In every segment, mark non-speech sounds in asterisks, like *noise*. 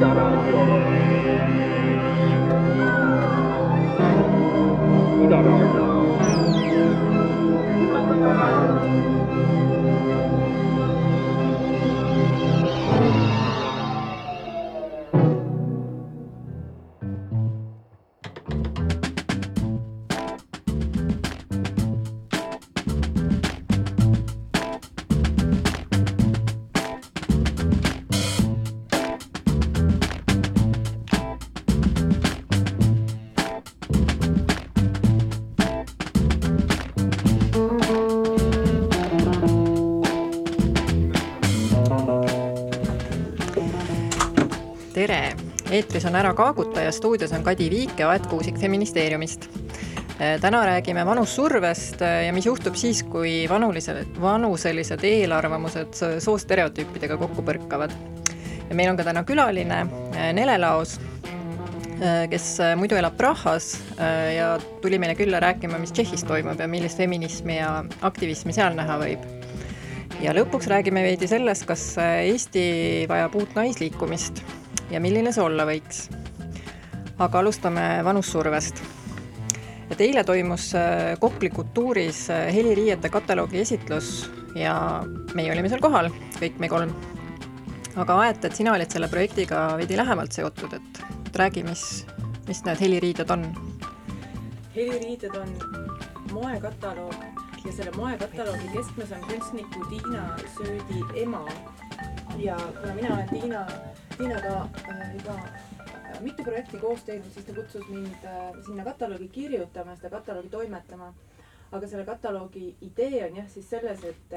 Ida Raadio. Ida eetris on Ära kaaguta ja stuudios on Kadi Viik ja Aet Kuusik Feministeeriumist. täna räägime vanussurvest ja mis juhtub siis, kui vanulised, vanuselised eelarvamused soostereotüüpidega kokku põrkavad. ja meil on ka täna külaline Nele Laos, kes muidu elab Prahas ja tuli meile külla rääkima, mis Tšehhis toimub ja millist feminismi ja aktivismi seal näha võib ja lõpuks räägime veidi sellest, kas Eesti vajab uut naisliikumist ja milline see olla võiks. aga alustame vanussurvest. et eile toimus Kopli kultuuris heliriiete kataloogi esitlus ja meie olime seal kohal, kõik me kolm. aga Aet, et sina olid selle projektiga veidi lähemalt seotud, et, et räägi, mis, mis need heliriided on? heliriided on moekataloog ja selle moekataloogi keskmes on kunstniku Tiina Söödi ema. ja kuna mina olen Tiina, Tiinaga äh, juba äh, mitu projekti koos teinud, siis ta kutsus mind äh, sinna kataloogi kirjutama, seda kataloogi toimetama. aga selle kataloogi idee on jah siis selles, et,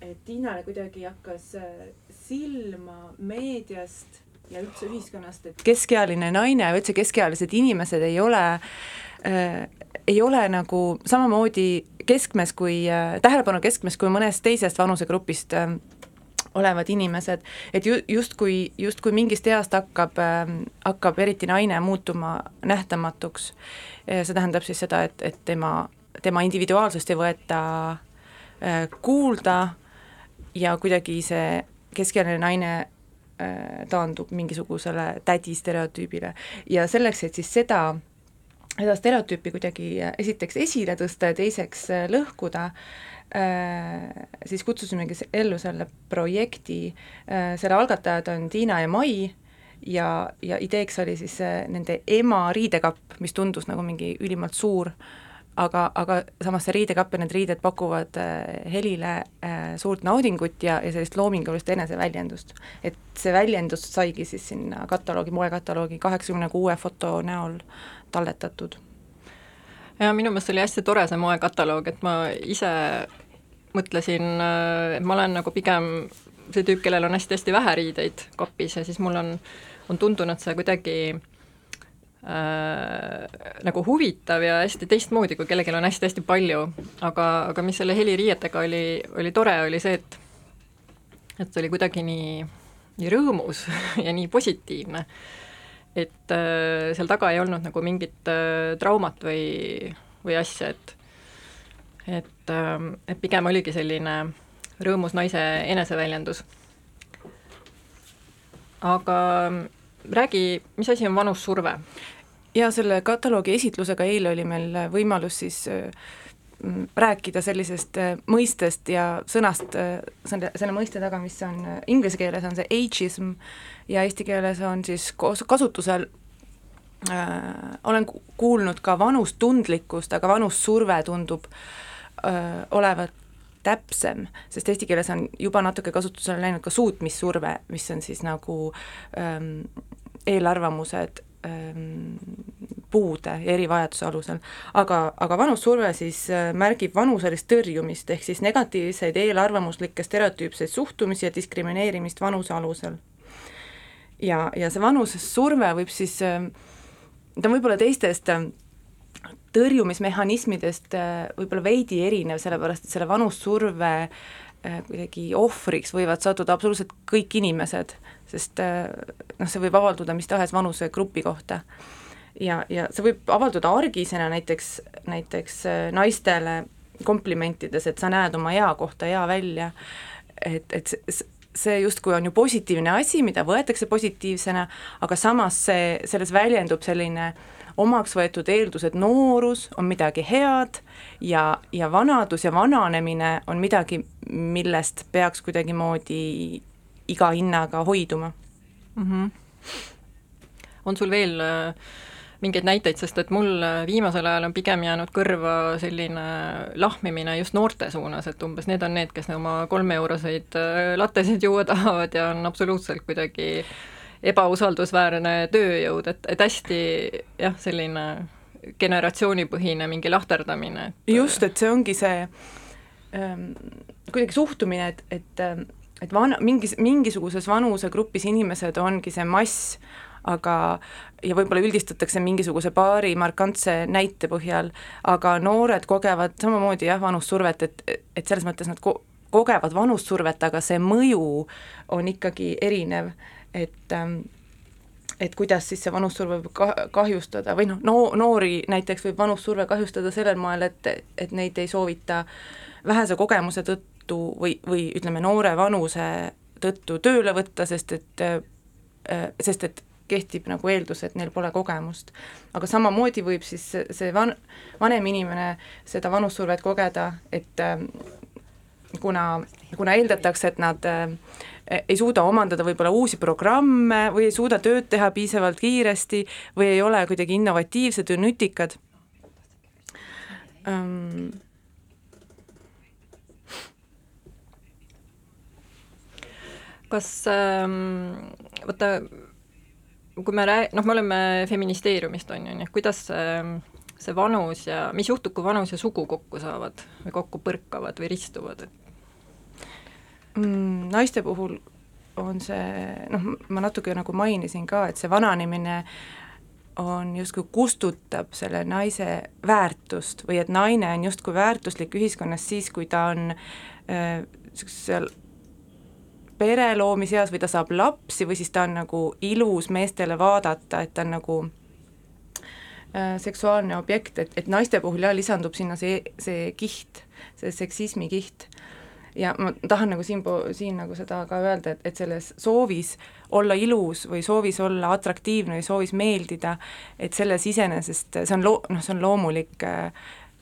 et Tiinale kuidagi hakkas äh, silma meediast ja üldse ühiskonnast, et keskealine naine või üldse keskealised inimesed ei ole äh, ei ole nagu samamoodi keskmes kui äh,, tähelepanu keskmes kui mõnest teisest vanusegrupist äh, olevad inimesed, et ju justkui, justkui mingist east hakkab äh,, hakkab eriti naine muutuma nähtamatuks. see tähendab siis seda, et, et tema, tema individuaalsust ei võeta äh, kuulda ja kuidagi see keskealine naine äh, taandub mingisugusele tädi stereotüübile ja selleks, et siis seda seda stereotüüpi kuidagi äh, esiteks esile tõsta ja teiseks äh, lõhkuda, siis kutsusimegi ellu selle projekti, selle algatajad on Tiina ja Mai ja, ja ideeks oli siis nende ema riidekapp, mis tundus nagu mingi ülimalt suur, aga, aga samas see riidekapp ja need riided pakuvad helile suurt naudingut ja, ja sellist loomingulist eneseväljendust. et see väljendus saigi siis sinna kataloogi, moekataloogi kaheksakümne kuue foto näol talletatud. ja minu meelest oli hästi tore see moekataloog, et ma ise mõtlesin, et ma olen nagu pigem see tüüp, kellel on hästi-hästi vähe riideid kapis ja siis mul on, on tundunud see kuidagi äh, nagu huvitav ja hästi teistmoodi, kui kellelgi on hästi-hästi palju, aga, aga mis selle heliriietega oli, oli tore, oli see, et et see oli kuidagi nii, nii rõõmus *laughs* ja nii positiivne. Et äh, seal taga ei olnud nagu mingit äh, traumat või, või asja, et et äh,, et pigem oligi selline rõõmus naise eneseväljendus. aga räägi, mis asi on vanussurve? ja selle kataloogi esitlusega eile oli meil võimalus siis äh, rääkida sellisest äh, mõistest ja sõnast äh,, selle, selle mõiste taga, mis on inglise keeles on see ageism ja eesti keeles on siis koos, kasutusel äh, olen ku- kuulnud ka vanustundlikkust, aga vanussurve tundub äh, olevat täpsem, sest eesti keeles on juba natuke kasutusele läinud ka suutmissurve, mis on siis nagu ähm, eelarvamused ähm, puude ja erivajaduse alusel. aga, aga vanussurve siis märgib vanuselist tõrjumist, ehk siis negatiivseid eelarvamuslikke stereotüüpseid suhtumisi ja diskrimineerimist vanuse alusel. ja, ja see vanusesurve võib siis, ta on võib-olla teistest äh, tõrjumismehhanismidest äh, võib-olla veidi erinev, sellepärast et selle vanussurve äh, kuidagi ohvriks võivad sattuda absoluutselt kõik inimesed, sest äh, noh, see võib avalduda mis tahes vanusegrupi kohta. ja, ja see võib avalduda argisena näiteks, näiteks naistele komplimentides, et sa näed oma ea kohta hea välja, et, et see justkui on ju positiivne asi, mida võetakse positiivsena, aga samas see, selles väljendub selline omaks võetud eeldus, et noorus on midagi head ja, ja vanadus ja vananemine on midagi, millest peaks kuidagimoodi iga hinnaga hoiduma mm. -hmm. on sul veel äh, mingeid näiteid, sest et mul äh, viimasel ajal on pigem jäänud kõrva selline lahmimine just noorte suunas, et umbes need on need, kes oma kolmeeuroseid äh, lattesid juua tahavad ja on absoluutselt kuidagi ebausaldusväärne tööjõud, et, et hästi jah, selline generatsioonipõhine mingi lahterdamine et.... just, et see ongi see ähm, kuidagi suhtumine, et, et et vana, mingis, mingisuguses vanusegrupis inimesed ongi see mass, aga ja võib-olla üldistatakse mingisuguse paari markantse näite põhjal, aga noored kogevad samamoodi jah, vanussurvet, et, et selles mõttes nad ko-, kogevad vanussurvet, aga see mõju on ikkagi erinev, et ähm, et kuidas siis see vanussurve võib ka-, kahjustada või noh, no noori näiteks võib vanussurve kahjustada sellel moel, et, et neid ei soovita vähese kogemuse tõttu või, või ütleme, noore vanuse tõttu tööle võtta, sest et, äh, sest et kehtib nagu eeldus, et neil pole kogemust. aga samamoodi võib siis see van-, vanem inimene seda vanussurvet kogeda, et äh, kuna, kuna eeldatakse, et nad äh, ei suuda omandada võib-olla uusi programme või ei suuda tööd teha piisavalt kiiresti või ei ole kuidagi innovatiivsed või nutikad um,. kas ähm, vaata kui me rääg-, noh, me oleme feministeeriumist, on ju, nii et kuidas see, see vanus ja mis juhtub, kui vanus ja sugu kokku saavad või kokku põrkavad või ristuvad, et mm,? Naiste puhul on see, noh, ma natuke nagu mainisin ka, et see vananemine on justkui kustutab selle naise väärtust või et naine on justkui väärtuslik ühiskonnas siis, kui ta on niisugusel äh, pere loomise eas või ta saab lapsi või siis ta on nagu ilus meestele vaadata, et ta on nagu äh, seksuaalne objekt, et, et naiste puhul jah, lisandub sinna see, see kiht, see seksismi kiht. Ja ma tahan nagu siin, siin nagu seda ka öelda, et, et selles soovis olla ilus või soovis olla atraktiivne või soovis meeldida, et selles iseenesest, see on loo-, noh, see on loomulik äh,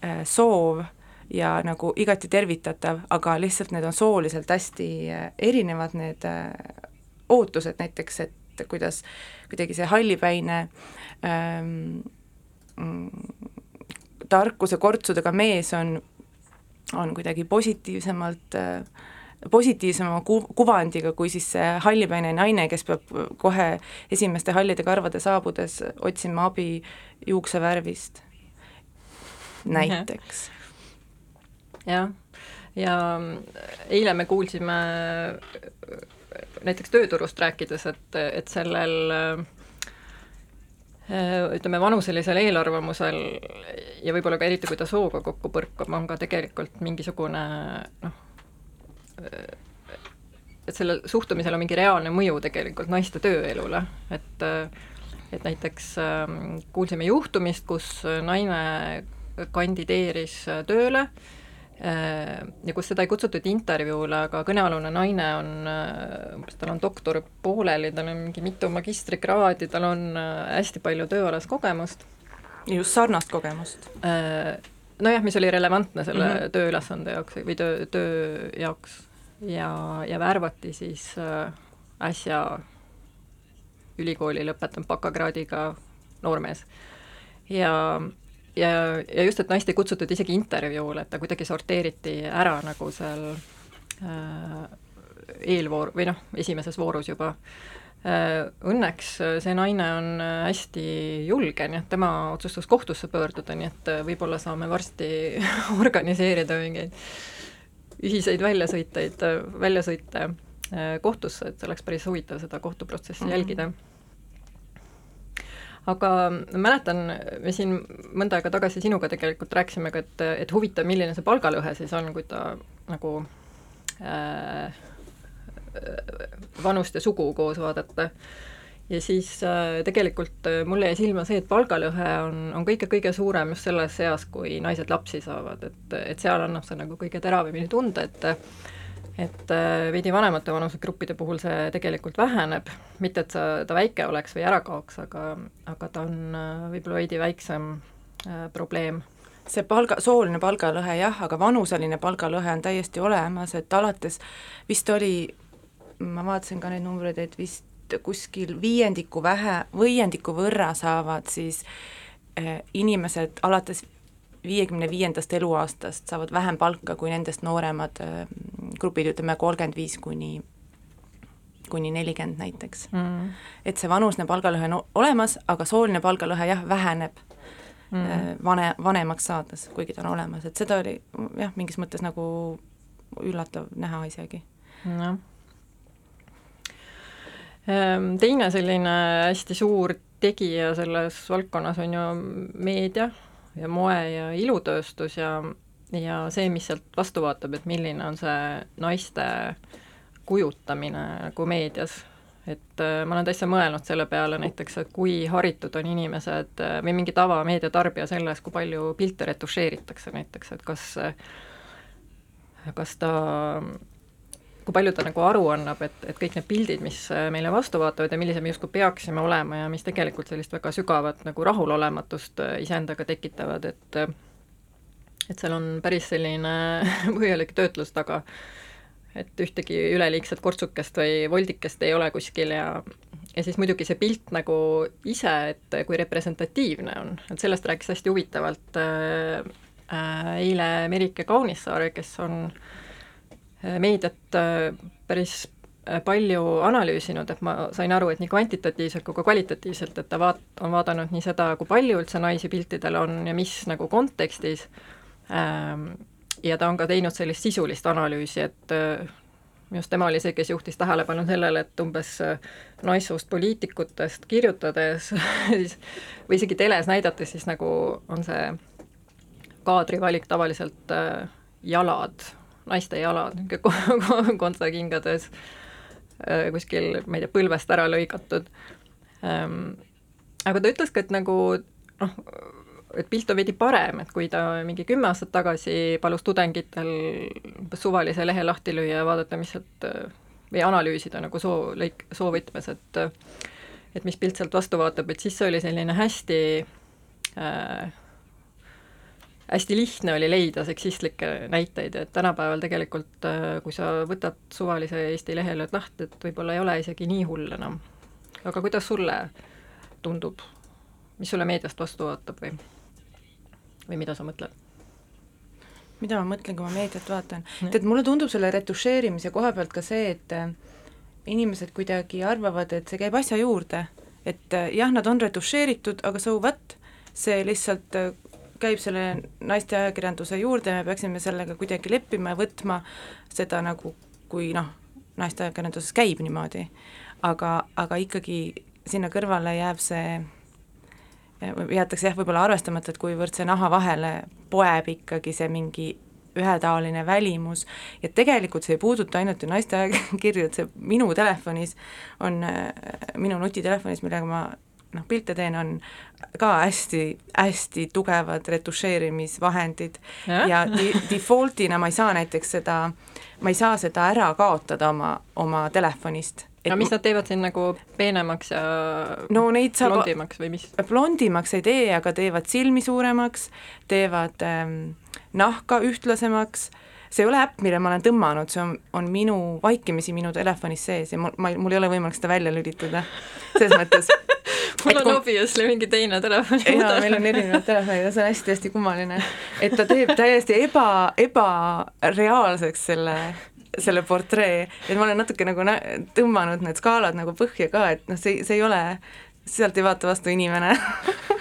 äh soov ja nagu igati tervitatav, aga lihtsalt need on sooliselt hästi äh, erinevad, need äh, ootused näiteks, et kuidas kuidagi see hallipäine ähm, mm, tarkuse kortsudega mees on, on kuidagi positiivsemalt äh, positiivsema ku-, kuvandiga kui siis see hallipäine naine, kes peab kohe esimeste hallide karvade saabudes otsima abi juuksevärvist, näiteks. Jah, ja eile me kuulsime näiteks tööturust rääkides, et, et sellel ütleme, vanuselisel eelarvamusel ja võib-olla ka eriti, kui ta sooga kokku põrkab, on ka tegelikult mingisugune noh, et sellel suhtumisel on mingi reaalne mõju tegelikult naiste tööelule, et et näiteks kuulsime juhtumist, kus naine kandideeris tööle äh, Äh, ja kus seda ei kutsutud intervjuule, aga kõnealune naine on, äh, tal on doktor pooleli, tal on mingi mitu magistrikraadi, tal on äh, hästi palju tööalast kogemust. just sarnast kogemust. Nojah, mis oli relevantne selle mm -hmm. tööülesande jaoks või töö, töö jaoks ja, ja värvati siis äsja ülikooli lõpetanud bakakraadiga noormees. ja ja, ja just, et naist ei kutsutud isegi intervjuule, et ta kuidagi sorteeriti ära nagu seal äh, eelvoor- või noh, esimeses voorus juba äh,. Õnneks see naine on hästi julge, nii et tema otsustas kohtusse pöörduda, nii et võib-olla saame varsti *laughs* organiseerida mingeid ühiseid väljasõiteid, väljasõite äh, kohtusse, et see oleks päris huvitav seda kohtuprotsessi mm -hmm. jälgida aga mäletan, me siin mõnda aega tagasi sinuga tegelikult rääkisime ka, et, et huvitav, milline see palgalõhe siis on, kui ta nagu äh, vanust ja sugu koos vaadata. ja siis äh, tegelikult äh, mulle jäi silma see, et palgalõhe on, on kõige-kõige suurem just selles eas, kui naised lapsi saavad, et, et seal annab see nagu kõige teravamini tunda, et et äh, veidi vanemate vanusegruppide puhul see tegelikult väheneb, mitte et sa, ta väike oleks või ära kaoks, aga, aga ta on äh, võib-olla veidi väiksem äh, probleem. See palga, sooline palgalõhe jah, aga vanuseline palgalõhe on täiesti olemas, et alates vist oli, ma vaatasin ka neid numbreid, et vist kuskil viiendiku vähe, viiendiku võrra saavad siis inimesed alates viiekümne viiendast eluaastast saavad vähem palka kui nendest nooremad äh, grupid, ütleme kolmkümmend viis kuni kuni nelikümmend näiteks mm.. et see vanusne palgalõhe on olemas, aga sooline palgalõhe jah, väheneb mm. Äh, vane, vanemaks saades, kuigi ta on olemas, et seda oli jah, mingis mõttes nagu üllatav näha isegi. jah. Ehm, teine selline hästi suur tegija selles valdkonnas on ju meedia ja moe- ja ilutööstus ja, ja see, mis sealt vastu vaatab, et milline on see naiste kujutamine nagu meedias. et äh, ma olen täitsa mõelnud selle peale näiteks, et kui haritud on inimesed äh, või mingi tavameediatarbija selles, kui palju pilte retušeeritakse näiteks, et kas kas ta kui palju ta nagu aru annab, et, et kõik need pildid, mis äh, meile vastu vaatavad ja millised me justkui peaksime olema ja mis tegelikult sellist väga sügavat nagu rahulolematust äh, iseendaga tekitavad, et äh, et seal on päris selline *laughs* põhjalik töötlus taga, et ühtegi üleliigset kortsukest või voldikest ei ole kuskil ja ja siis muidugi see pilt nagu ise, et kui representatiivne on, et sellest rääkis hästi huvitavalt äh, eile Merike Kaunissaare, kes on Äh, meediat äh, päris äh, palju analüüsinud, et ma sain aru, et nii kvantitatiivselt kui ka kvalitatiivselt, et ta vaat-, on vaadanud nii seda, kui palju üldse naisi piltidel on ja mis nagu kontekstis, ähm, ja ta on ka teinud sellist sisulist analüüsi, et just tema oli see, kes juhtis tähelepanu sellele, et umbes naissoost poliitikutest kirjutades *laughs* siis või isegi teles näidates, siis nagu on see kaadrivalik tavaliselt jalad naiste jalad *laughs* niisugune kontsakingades äh, kuskil, ma ei tea, põlvest ära lõigatud. Ähm, aga ta ütles ka, et nagu noh, et pilt on veidi parem, et kui ta mingi kümme aastat tagasi palus tudengitel umbes suvalise lehe lahti lüüa ja vaadata, mis sealt või analüüsida nagu soo, lõik, soovõtmes, et et mis pilt sealt vastu vaatab, et siis see oli selline hästi äh, hästi lihtne oli leida seksistlikke näiteid, et tänapäeval tegelikult äh, kui sa võtad suvalise Eesti lehe, lööd lahti, et võib-olla ei ole isegi nii hull enam. aga kuidas sulle tundub, mis sulle meediast vastu vaatab või, või mida sa mõtled? mida ma mõtlen, kui ma meediat vaatan? tead, mulle tundub selle retušeerimise koha pealt ka see, et äh, inimesed kuidagi arvavad, et see käib asja juurde, et äh, jah, nad on retušeeritud, aga so what, see lihtsalt käib selle naiste ajakirjanduse juurde, me peaksime sellega kuidagi leppima ja võtma seda nagu, kui noh, naiste ajakirjanduses käib niimoodi, aga, aga ikkagi sinna kõrvale jääb see, jäetakse jah, võib-olla arvestamata, et kuivõrd see naha vahele poeb ikkagi see mingi ühetaoline välimus. Ja tegelikult see ei puuduta ainult ju naiste ajakirju, et see minu telefonis on, minu nutitelefonis, millega ma noh, pilte teen, on ka hästi-hästi tugevad retušeerimisvahendid ja, ja di-, default'ina ma ei saa näiteks seda, ma ei saa seda ära kaotada oma, oma telefonist. no mis nad teevad siin nagu peenemaks ja no neid saab blondimaks või mis? blondimaks ei tee, aga teevad silmi suuremaks, teevad ähm, nahka ühtlasemaks see ei ole äpp, mille ma olen tõmmanud, see on, on minu, vaikimisi minu telefonis sees ja mul, ma, mul ei ole võimalik seda välja lülitada, selles mõttes *laughs* mul on obviously mingi teine telefon. jaa, meil on erinevad telefonid ja see on hästi-hästi kummaline. et ta teeb täiesti eba, ebareaalseks selle, selle portree, et ma olen natuke nagu nä-, tõmmanud need skaalad nagu põhja ka, et noh, see, see ei ole, sealt ei vaata vastu inimene *laughs*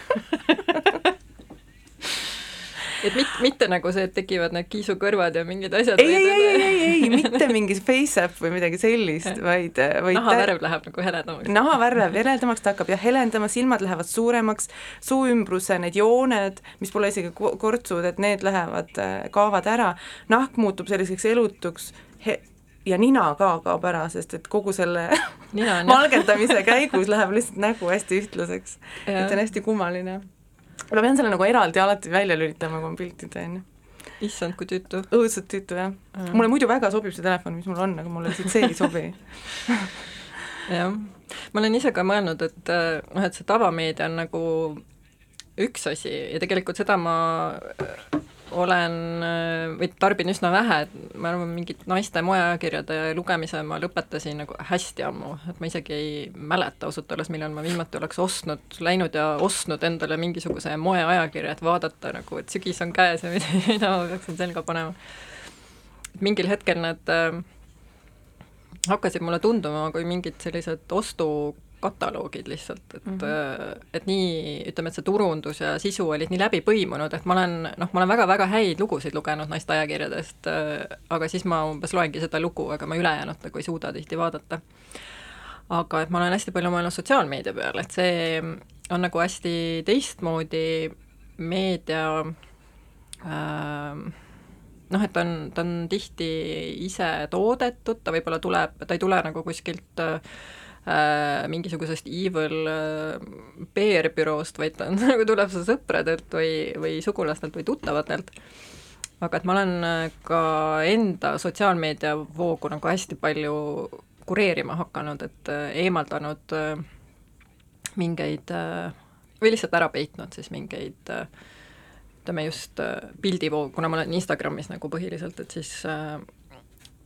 et mit, mitte nagu see, et tekivad need kiisukõrvad ja mingid asjad. ei, ei, ei, ei, ei, *laughs* mitte mingi face-up või midagi sellist, vaid, vaid nahavärv läheb nagu heledamaks. nahavärv läheb *laughs* heledamaks, ta hakkab jah helendama, silmad lähevad suuremaks, suu ümbruse need jooned, mis pole isegi kortsud, et need lähevad, kaovad ära, nahk muutub selliseks elutuks he-, ja nina ka kaob ära, sest et kogu selle *laughs* valgendamise käigus läheb lihtsalt nägu hästi ühtlaseks. et on hästi kummaline ma pean selle nagu eraldi alati välja lülitama, kui ma pilti teen. issand, kui tüütu. õudselt tüütu, jah mm.. mulle muidu väga sobib see telefon, mis mul on, aga mulle lihtsalt see ei sobi *laughs* jah, ma olen ise ka mõelnud, et noh, et see tavameedia on nagu üks asi ja tegelikult seda ma olen või tarbin üsna vähe, et ma arvan, mingit naiste moeajakirjade lugemise ma lõpetasin nagu hästi ammu, et ma isegi ei mäleta ausalt öeldes, millal ma viimati oleks ostnud, läinud ja ostnud endale mingisuguse moeajakirja, et vaadata nagu, et sügis on käes ja *laughs* mida ma peaksin selga panema. mingil hetkel need äh, hakkasid mulle tunduma kui mingid sellised ostu kataloogid lihtsalt, et mm, -hmm. et nii, ütleme, et see turundus ja sisu olid nii läbi põimunud, et ma olen noh, ma olen väga-väga häid lugusid lugenud naiste ajakirjadest, äh, aga siis ma umbes loengi seda lugu, aga ma ülejäänut nagu ei suuda tihti vaadata. aga et ma olen hästi palju mõelnud sotsiaalmeedia peale, et see on nagu hästi teistmoodi meedia äh, noh, et ta on, ta on tihti ise toodetud, ta võib-olla tuleb, ta ei tule nagu kuskilt äh, äh, mingisugusest evil äh, PR-büroost, vaid ta on, *laughs* nagu tuleb su sõpradelt või, või sugulastelt või tuttavatelt. aga et ma olen äh, ka enda sotsiaalmeedia voogu nagu hästi palju kureerima hakanud, et äh, eemaldanud äh, mingeid äh, või lihtsalt ära peitnud siis mingeid ütleme just pildivoog, kuna ma olen Instagramis nagu põhiliselt, et siis äh,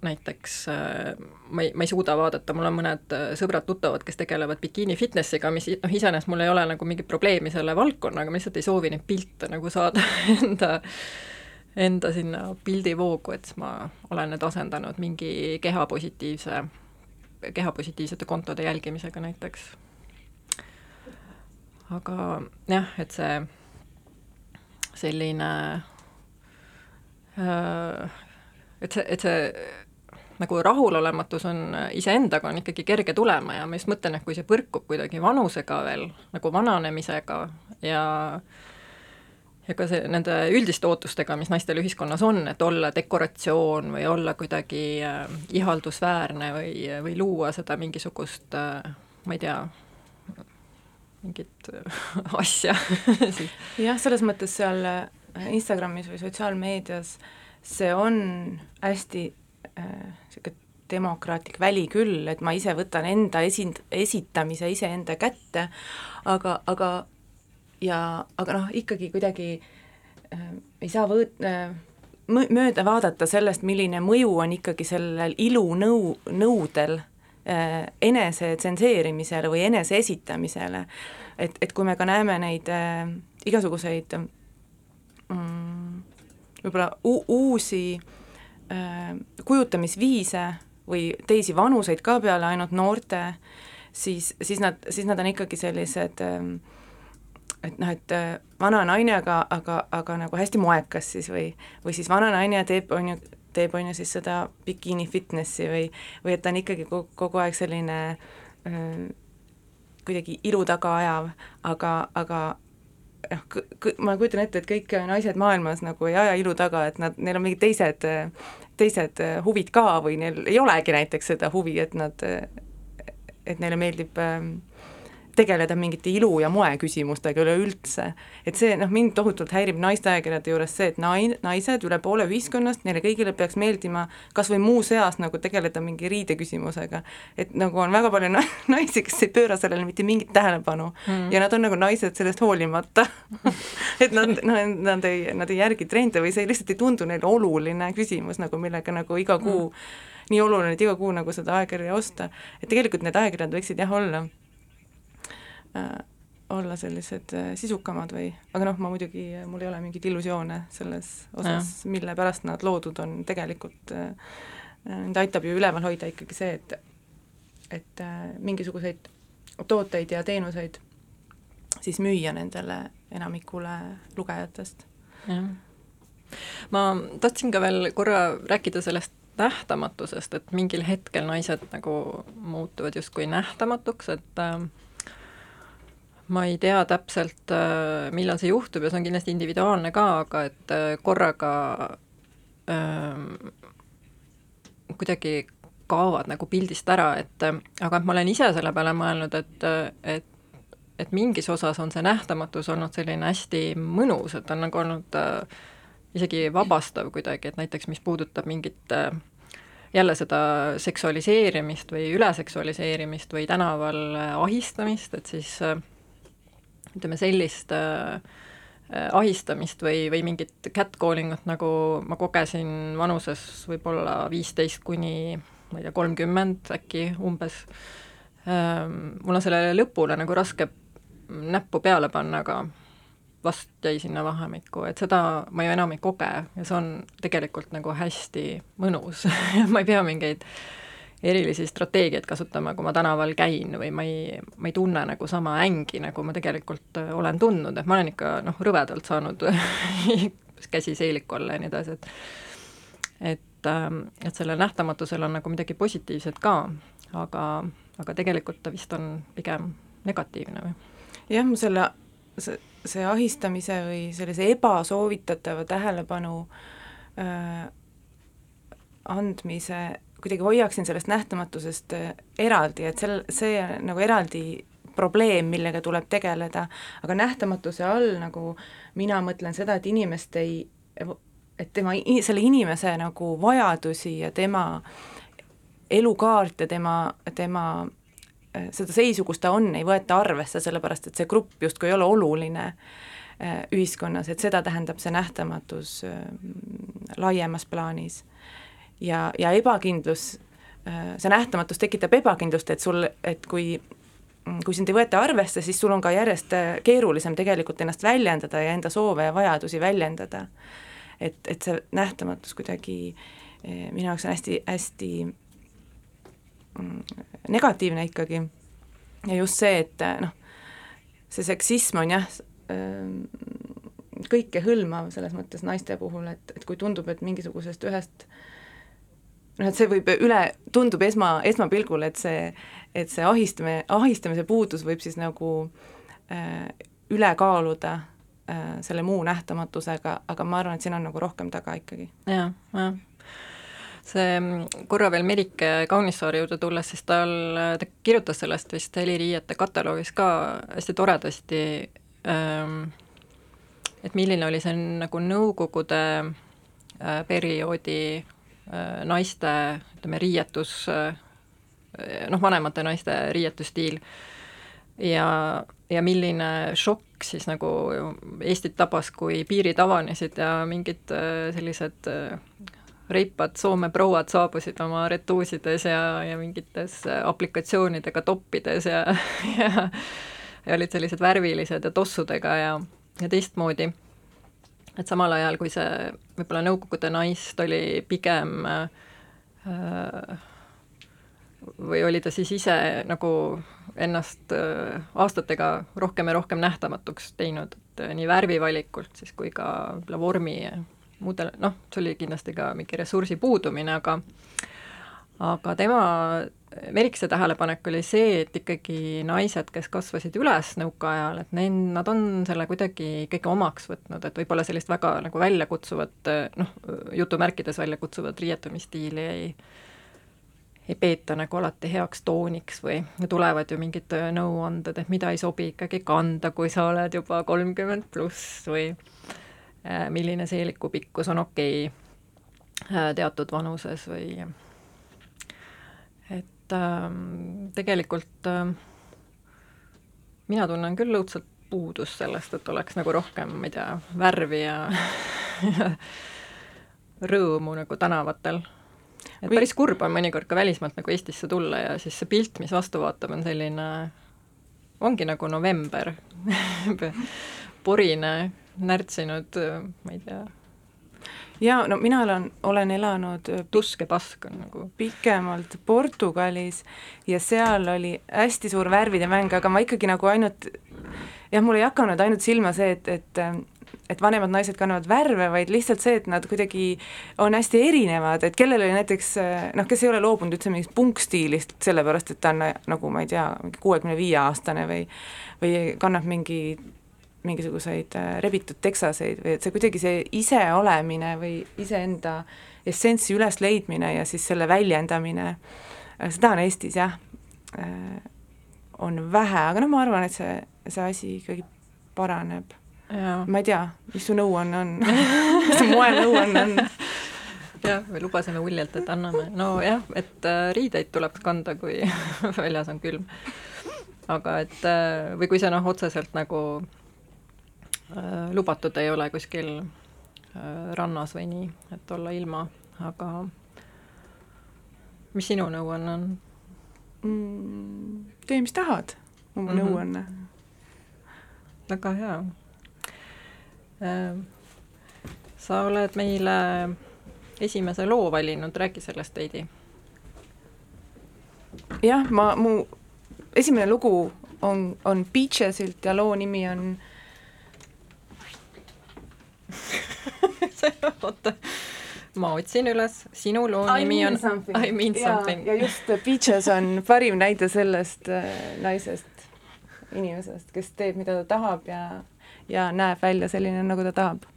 näiteks äh, ma ei, ma ei suuda vaadata, mul on mõned äh, sõbrad-tuttavad, kes tegelevad bikiini fitnessiga, mis noh, iseenesest mul ei ole nagu mingit probleemi selle valdkonnaga, ma lihtsalt ei soovi neid pilte nagu saada *laughs* enda, enda sinna pildivoogu, et siis ma olen need asendanud mingi kehapositiivse, kehapositiivsete kontode jälgimisega näiteks. aga jah, et see selline äh, et see, et see nagu rahulolematus on iseendaga on ikkagi kerge tulema ja ma just mõtlen, et kui see põrkub kuidagi vanusega veel, nagu vananemisega ja ja ka see, nende üldiste ootustega, mis naistel ühiskonnas on, et olla dekoratsioon või olla kuidagi äh, ihaldusväärne või, või luua seda mingisugust äh, ma ei tea, mingit äh, *laughs* asja *laughs* jah, selles mõttes seal äh, Instagramis või sotsiaalmeedias see on hästi niisugune demokraatlik väli küll, et ma ise võtan enda esind-, esitamise iseenda kätte, aga, aga ja, aga noh, ikkagi kuidagi äh, ei saa võõt- äh,, mööda vaadata sellest, milline mõju on ikkagi sellel ilunõu, nõudel äh, enese tsenseerimisele või enese esitamisele. et, et kui me ka näeme neid äh, igasuguseid mm, võib-olla uusi Äh, kujutamisviise või teisi vanuseid ka peale ainult noorte, siis, siis nad, siis nad on ikkagi sellised ähm, et noh, et äh, vana naine, aga, aga, aga nagu hästi moekas siis või, või siis vana naine teeb, on ju, teeb on ju siis seda bikiini fitnessi või, või et ta on ikkagi kogu, kogu aeg selline öö, äh, kuidagi ilu taga ajav, aga, aga noh, ma kujutan ette, et kõik naised maailmas nagu ei aja ilu taga, et nad, neil on mingid teised, teised huvid ka või neil ei olegi näiteks seda huvi, et nad, et neile meeldib äh, tegeleda mingite ilu- ja moeküsimustega üleüldse. et see noh, mind tohutult häirib naisteajakirjade juures see, et nai-, naised, üle poole ühiskonnast, neile kõigile peaks meeldima kas või muuseas nagu tegeleda mingi riideküsimusega. et nagu on väga palju na *laughs* naisi, kes ei pööra sellele mitte mingit tähelepanu mm. ja nad on nagu naised sellest hoolimata *laughs* et nad, noh, nad ei, nad ei järgi trende või see lihtsalt ei tundu neile oluline küsimus nagu, millega nagu iga kuu mm. nii oluline, et iga kuu nagu seda ajakirja osta, et tegelikult need ajakirjad võiksid jah olla olla sellised äh, sisukamad või, aga noh, ma muidugi, mul ei ole mingeid illusioone selles osas, mille pärast nad loodud on, tegelikult äh, mind aitab ju üleval hoida ikkagi see, et et äh, mingisuguseid tooteid ja teenuseid siis müüa nendele enamikule lugejatest. jah. ma tahtsin ka veel korra rääkida sellest nähtamatusest, et mingil hetkel naised nagu muutuvad justkui nähtamatuks, et äh, ma ei tea täpselt, äh, millal see juhtub ja see on kindlasti individuaalne ka, aga et äh, korraga äh, kuidagi kaovad nagu pildist ära, et aga et ma olen ise selle peale mõelnud, et, et et mingis osas on see nähtamatus olnud selline hästi mõnus, et on nagu olnud isegi vabastav kuidagi, et näiteks mis puudutab mingit äh, jälle seda seksualiseerimist või üleseksualiseerimist või tänaval äh, ahistamist, et siis äh, ütleme, sellist äh, ahistamist või, või mingit catcalling ut, nagu ma kogesin vanuses võib-olla viisteist kuni ma ei tea, kolmkümmend äkki umbes, ähm, mul on sellele lõpule nagu raske näppu peale panna, aga vast jäi sinna vahemikku, et seda ma ju enam ei koge ja see on tegelikult nagu hästi mõnus. *laughs* Ma ei pea mingeid erilisi strateegiaid kasutama, kui ma tänaval käin või ma ei, ma ei tunne nagu sama ängi, nagu ma tegelikult äh, olen tundnud, et ma olen ikka noh, rõvedalt saanud *laughs* käsi seeliku alla ja nii edasi, et et, ähm, et sellel nähtamatusel on nagu midagi positiivset ka, aga, aga tegelikult ta vist on pigem negatiivne või? jah, ma selle, see see ahistamise või sellise ebasoovitatava tähelepanu äh, andmise kuidagi hoiaksin sellest nähtamatusest äh, eraldi, et sel, see nagu eraldi probleem, millega tuleb tegeleda, aga nähtamatuse all nagu mina mõtlen seda, et inimest ei, et tema, selle inimese nagu vajadusi ja tema elukaart ja tema, tema Äh, seda seisu, kus ta on, ei võeta arvesse, sellepärast et see grupp justkui ei ole oluline äh, ühiskonnas, et seda tähendab see nähtamatus äh, laiemas plaanis. Ja, ja ebakindlus, see nähtamatus tekitab ebakindlust, et sul, et kui kui sind ei võeta arvesse, siis sul on ka järjest keerulisem tegelikult ennast väljendada ja enda soove ja vajadusi väljendada. et, et see nähtamatus kuidagi minu jaoks on hästi, hästi Mm, negatiivne ikkagi. ja just see, et noh, see seksism on jah, ähm, kõikehõlmav selles mõttes naiste puhul, et, et kui tundub, et mingisugusest ühest noh, et see võib üle, tundub esma, esmapilgul, et see, et see ahistamine, ahistamise puudus võib siis nagu äh, üle kaaluda äh, selle muu nähtamatusega, aga ma arvan, et siin on nagu rohkem taga ikkagi ja,. jah, jah see mm, korra veel Merike Kaunissaare juurde tulles, siis tal, ta kirjutas sellest vist heliriiete kataloogis ka hästi toredasti, ähm, et milline oli see nagu Nõukogude äh, perioodi naiste ütleme, riietus, äh, noh, vanemate naiste riietusstiil ja, ja milline šokk siis nagu Eestit tabas, kui piirid avanesid ja mingid sellised reipad Soome prouad saabusid oma retuusides ja, ja mingites aplikatsioonidega toppides ja, *laughs* ja ja olid sellised värvilised ja tossudega ja, ja teistmoodi. Et samal ajal, kui see võib-olla Nõukogude naist oli pigem äh, või oli ta siis ise nagu ennast äh, aastatega rohkem ja rohkem nähtamatuks teinud, et nii värvivalikult siis kui ka võib-olla vormi muudel, noh, see oli kindlasti ka mingi ressursi puudumine, aga aga tema, Merikese tähelepanek oli see, et ikkagi naised, kes kasvasid üles nõukaajal, et neil, nad on selle kuidagi ikkagi omaks võtnud, et võib-olla sellist väga nagu väljakutsuvat noh, jutumärkides väljakutsuvat riietumisstiili ei ei peeta nagu alati heaks tooniks või tulevad ju mingid nõuanded, et mida ei sobi ikkagi kanda, kui sa oled juba kolmkümmend pluss või Äh, milline seeliku pikkus on okei okay äh, teatud vanuses või et äh, tegelikult äh, mina tunnen küll õudselt puudust sellest, et oleks nagu rohkem, ma ei tea, värvi ja *laughs* rõõmu nagu tänavatel. et Või... päris kurb on mõnikord ka välismaalt nagu Eestisse tulla ja siis see pilt, mis vastu vaatab, on selline, ongi nagu november *laughs* porine närtsinud, ma ei tea. Jaa, no mina olen, olen elanud tusk ja pask on nagu. pikemalt Portugalis ja seal oli hästi suur värvide mäng, aga ma ikkagi nagu ainult jah, mul ei hakanud ainult silma see, et, et et vanemad naised kannavad värve, vaid lihtsalt see, et nad kuidagi on hästi erinevad, et kellel oli näiteks noh, kes ei ole loobunud üldse mingist punkstiilist, sellepärast et ta on nagu ma ei tea, mingi kuuekümne viie aastane või või kannab mingi mingisuguseid äh, rebitud teksaseid või et see kuidagi see iseolemine või iseenda essentsi ülesleidmine ja siis selle väljendamine, äh, seda on Eestis jah, äh, on vähe, aga noh, ma arvan, et see, see asi ikkagi paraneb. ma ei tea, mis su nõuanne on *laughs* mis su moenõuanne on? jah, me lubasime uljalt, et anname, nojah, et riideid tuleb kanda, kui *laughs* väljas on külm. aga et või kui see noh, otseselt nagu lubatud ei ole kuskil äh, rannas või nii, et olla ilma, aga mis sinu nõuanne on? mm,? tee, mis tahad, mu mm -hmm. nõuanne. väga hea. Äh, sa oled meile esimese loo valinud, räägi sellest veidi. jah, ma, mu esimene lugu on, on Beachesilt ja loo nimi on *laughs* oota ma otsin üles, sinu loo I nimi on something. I mean something. ja just Beaches on parim näide sellest äh, naisest, inimesest, kes teeb, mida ta tahab ja, ja näeb välja selline, nagu ta tahab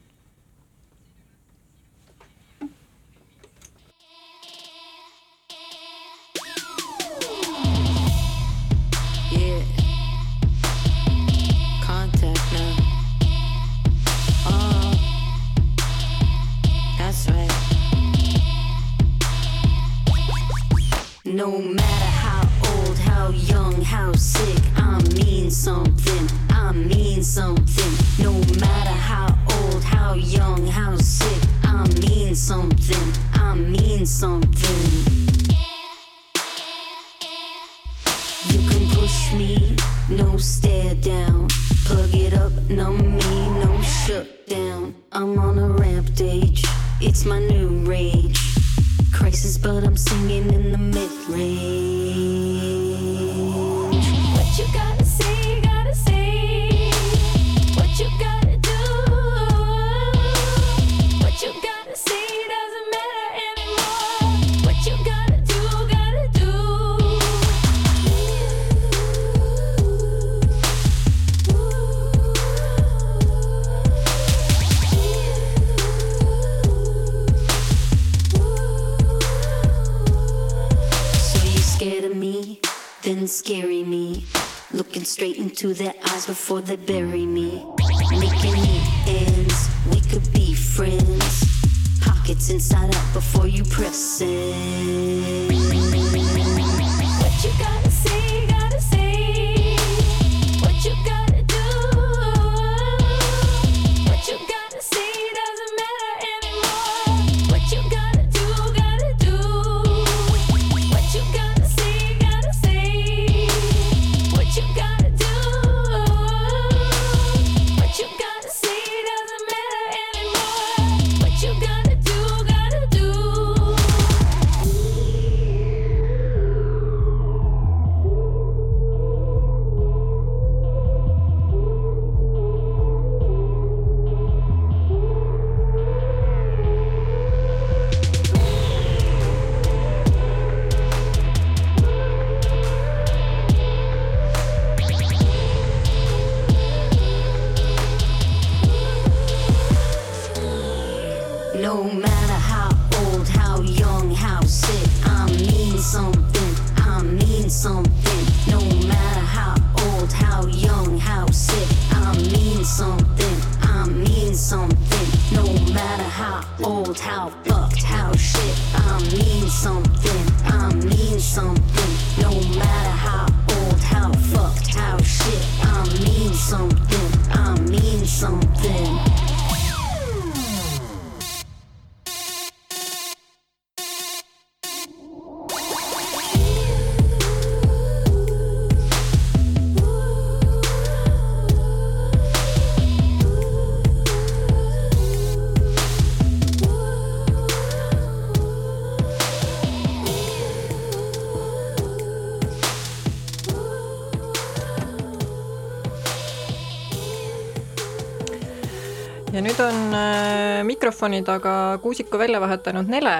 mikrofoni taga Kuusiku välja vahetanud Nele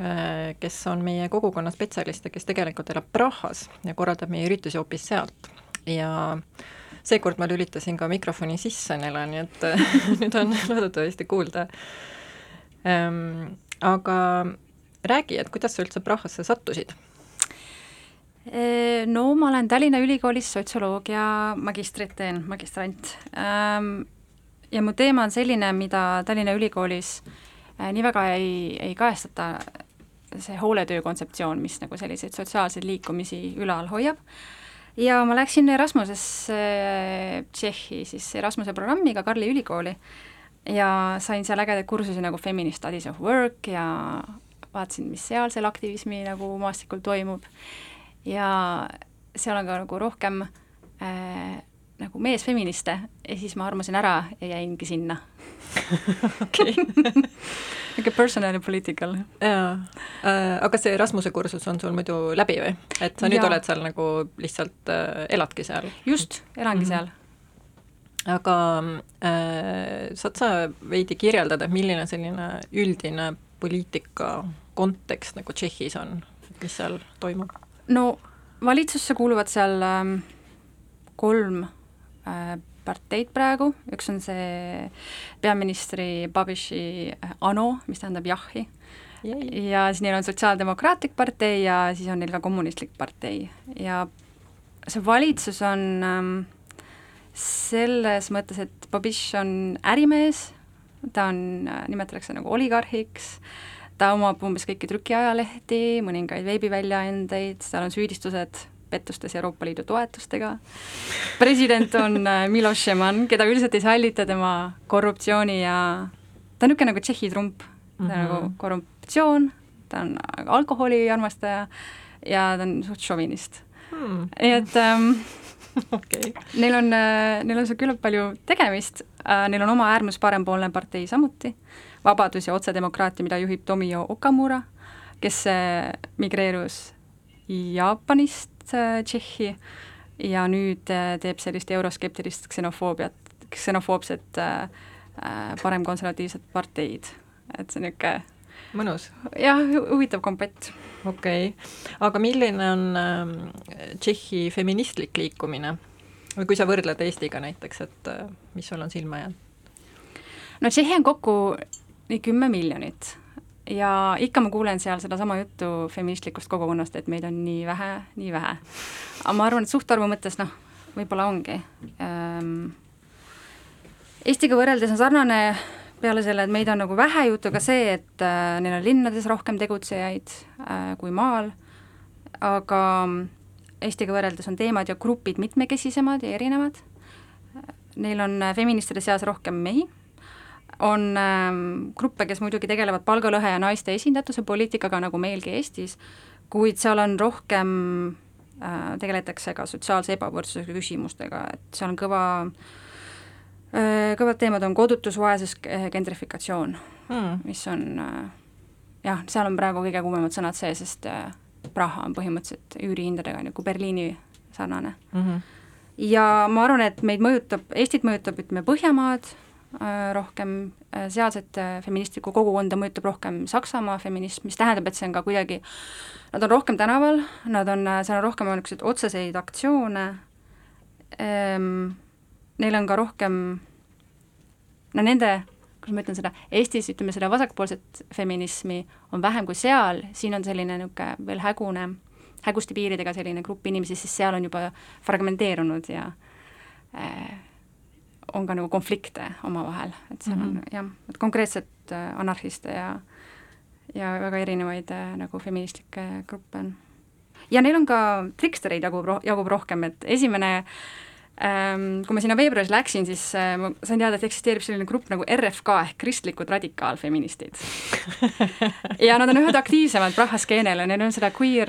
äh,, kes on meie kogukonna spetsialist ja kes tegelikult elab Prahas ja korraldab meie üritusi hoopis sealt. ja seekord ma lülitasin ka mikrofoni sisse Nele, nii et äh, *laughs* nüüd on loodetavasti kuulda ähm,. aga räägi, et kuidas sa üldse Prahasse sattusid? no ma olen Tallinna Ülikoolis sotsioloogia magistrit teen, magistrant ähm, ja mu teema on selline, mida Tallinna Ülikoolis äh, nii väga ei, ei kajastata, see hooletöö kontseptsioon, mis nagu selliseid sotsiaalseid liikumisi ülal hoiab. ja ma läksin Erasmusesse Tšehhi siis Erasmuse programmiga Karli ülikooli ja sain seal ägedaid kursusi nagu Feminist Studies of Work ja vaatasin, mis seal selle aktivismi nagu maastikul toimub. ja seal on ka nagu rohkem äh, nagu meesfeministe ja siis ma armusin ära ja jäingi sinna. okei. *laughs* niisugune personal ja political. jaa äh,, aga see Rasmuse kursus on sul muidu läbi või? et sa nüüd Jaa. oled seal nagu lihtsalt äh, eladki seal? just, elangi Mhm. seal. aga äh, saad sa veidi kirjeldada, milline selline üldine poliitika kontekst nagu Tšehhis on, mis seal toimub? no valitsusse kuuluvad seal ähm, kolm äh, parteid praegu, üks on see peaministri Babiši äh, ANO, mis tähendab jahhi, ja siis neil on Sotsiaaldemokraatlik partei ja siis on neil ka Kommunistlik partei. Ja see valitsus on ähm, selles mõttes, et Babiš on ärimees, ta on, nimetatakse nagu oligarhiks, ta omab umbes kõiki trükiajalehti, mõningaid veebiväljaandeid, tal on süüdistused pettustes Euroopa Liidu toetustega. president on äh, Miloš Zeman, keda üldiselt ei sallita tema korruptsiooni ja ta on niisugune nagu Tšehhi trump, ta on Mhm. nagu korruptsioon, ta on alkoholi armastaja ja ta on suht šovinist. Hmm, nii et ähm, *laughs* okei. Neil on, neil on seal küllalt palju tegemist, neil on oma äärmus parempoolne partei samuti, Vabadus ja otsedemokraatia, mida juhib Tomio Okamura, kes äh, migreerus Jaapanist äh, Tšehhi ja nüüd äh, teeb sellist euroskeptilist ksenofoobiat, ksenofoobset äh, äh, paremkonservatiivset parteid. et see niisugune mõnus, jah, huvitav kompett. okei okay.. aga milline on ähm, Tšehhi feministlik liikumine? või kui sa võrdled Eestiga näiteks, et äh, mis sul on silma jäänud? no Tšehhi on kokku nii kümme miljonit ja ikka ma kuulen seal sedasama juttu feministlikust kogukonnast, et meid on nii vähe, nii vähe. aga ma arvan, et suhtarvu mõttes noh, võib-olla ongi ähm,. Eestiga võrreldes on sarnane peale selle, et meid on nagu vähe juttu ka see, et äh, neil on linnades rohkem tegutsejaid äh, kui maal, aga Eestiga võrreldes on teemad ja grupid mitmekesisemad ja erinevad. Neil on äh, feministide seas rohkem mehi on ähm, gruppe, kes muidugi tegelevad palgalõhe ja naiste esindatuse poliitikaga, nagu meilgi Eestis, kuid seal on rohkem äh,, tegeletakse ka sotsiaalse ebavõrdsuse küsimustega, et seal on kõva äh,, kõvad teemad on kodutus, vaesus, gentrifikatsioon, Hmm. mis on äh, jah, seal on praegu kõige kuumemad sõnad sees, sest äh, Praha on põhimõtteliselt üürihindadega nagu Berliini sarnane Mm -hmm. ja ma arvan, et meid mõjutab, Eestit mõjutab, ütleme, Põhjamaad rohkem äh,, sealset äh, feministlikku kogukonda mõjutab rohkem Saksamaa feminism, mis tähendab, et see on ka kuidagi, nad on rohkem tänaval, nad on, seal on rohkem niisuguseid otseseid aktsioone ehm,, neil on ka rohkem, no nende, kuidas ma ütlen seda, Eestis ütleme, seda vasakpoolset feminismi on vähem kui seal, siin on selline niisugune veel hägune, hägusti piiridega selline grupp inimesi, siis seal on juba fragmenteerunud ja äh, on ka nagu konflikte omavahel, et seal mm -hmm. on jah, et konkreetselt äh, anarhiste ja ja väga erinevaid äh, nagu feministlikke gruppe on. ja neil on ka trikstereid jagub, jagub rohkem, et esimene ähm, kui ma sinna veebruaris läksin, siis äh, ma sain teada, et eksisteerib selline grupp nagu RFK ehk kristlikud radikaalfeministid *laughs* ja nad on ühed aktiivsemad Praha skeenel ja neil on seda queer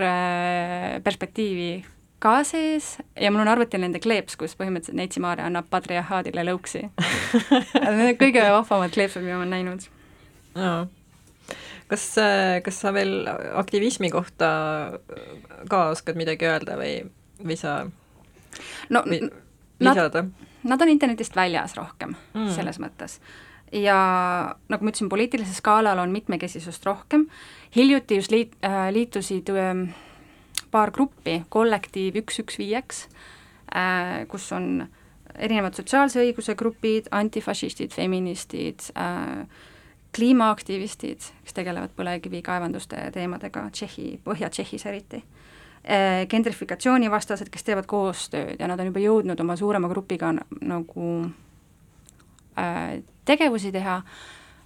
perspektiivi ka sees ja mul on arvutil nende kleeps, kus põhimõtteliselt Neitsi Maarja annab patriarhaadile lõuksi *laughs* Need on kõige vahvamad kleepsud, mida ma olen näinud. jaa. kas, kas sa veel aktivismi kohta ka oskad midagi öelda või, või sa no või lisada? nad on internetist väljas rohkem Mm. selles mõttes. ja nagu ma ütlesin, poliitilisel skaalal on mitmekesisust rohkem, hiljuti just liit- äh,, liitusid äh, paar gruppi, kollektiiv üks, üks viieks äh,, kus on erinevad sotsiaalse õiguse grupid, antifašistid, feministid äh,, kliimaaktivistid, kes tegelevad põlevkivikaevanduste teemadega Tšehhi, Põhja-Tšehhis eriti äh,, gentrifikatsioonivastased, kes teevad koostööd ja nad on juba jõudnud oma suurema grupiga nagu äh, tegevusi teha.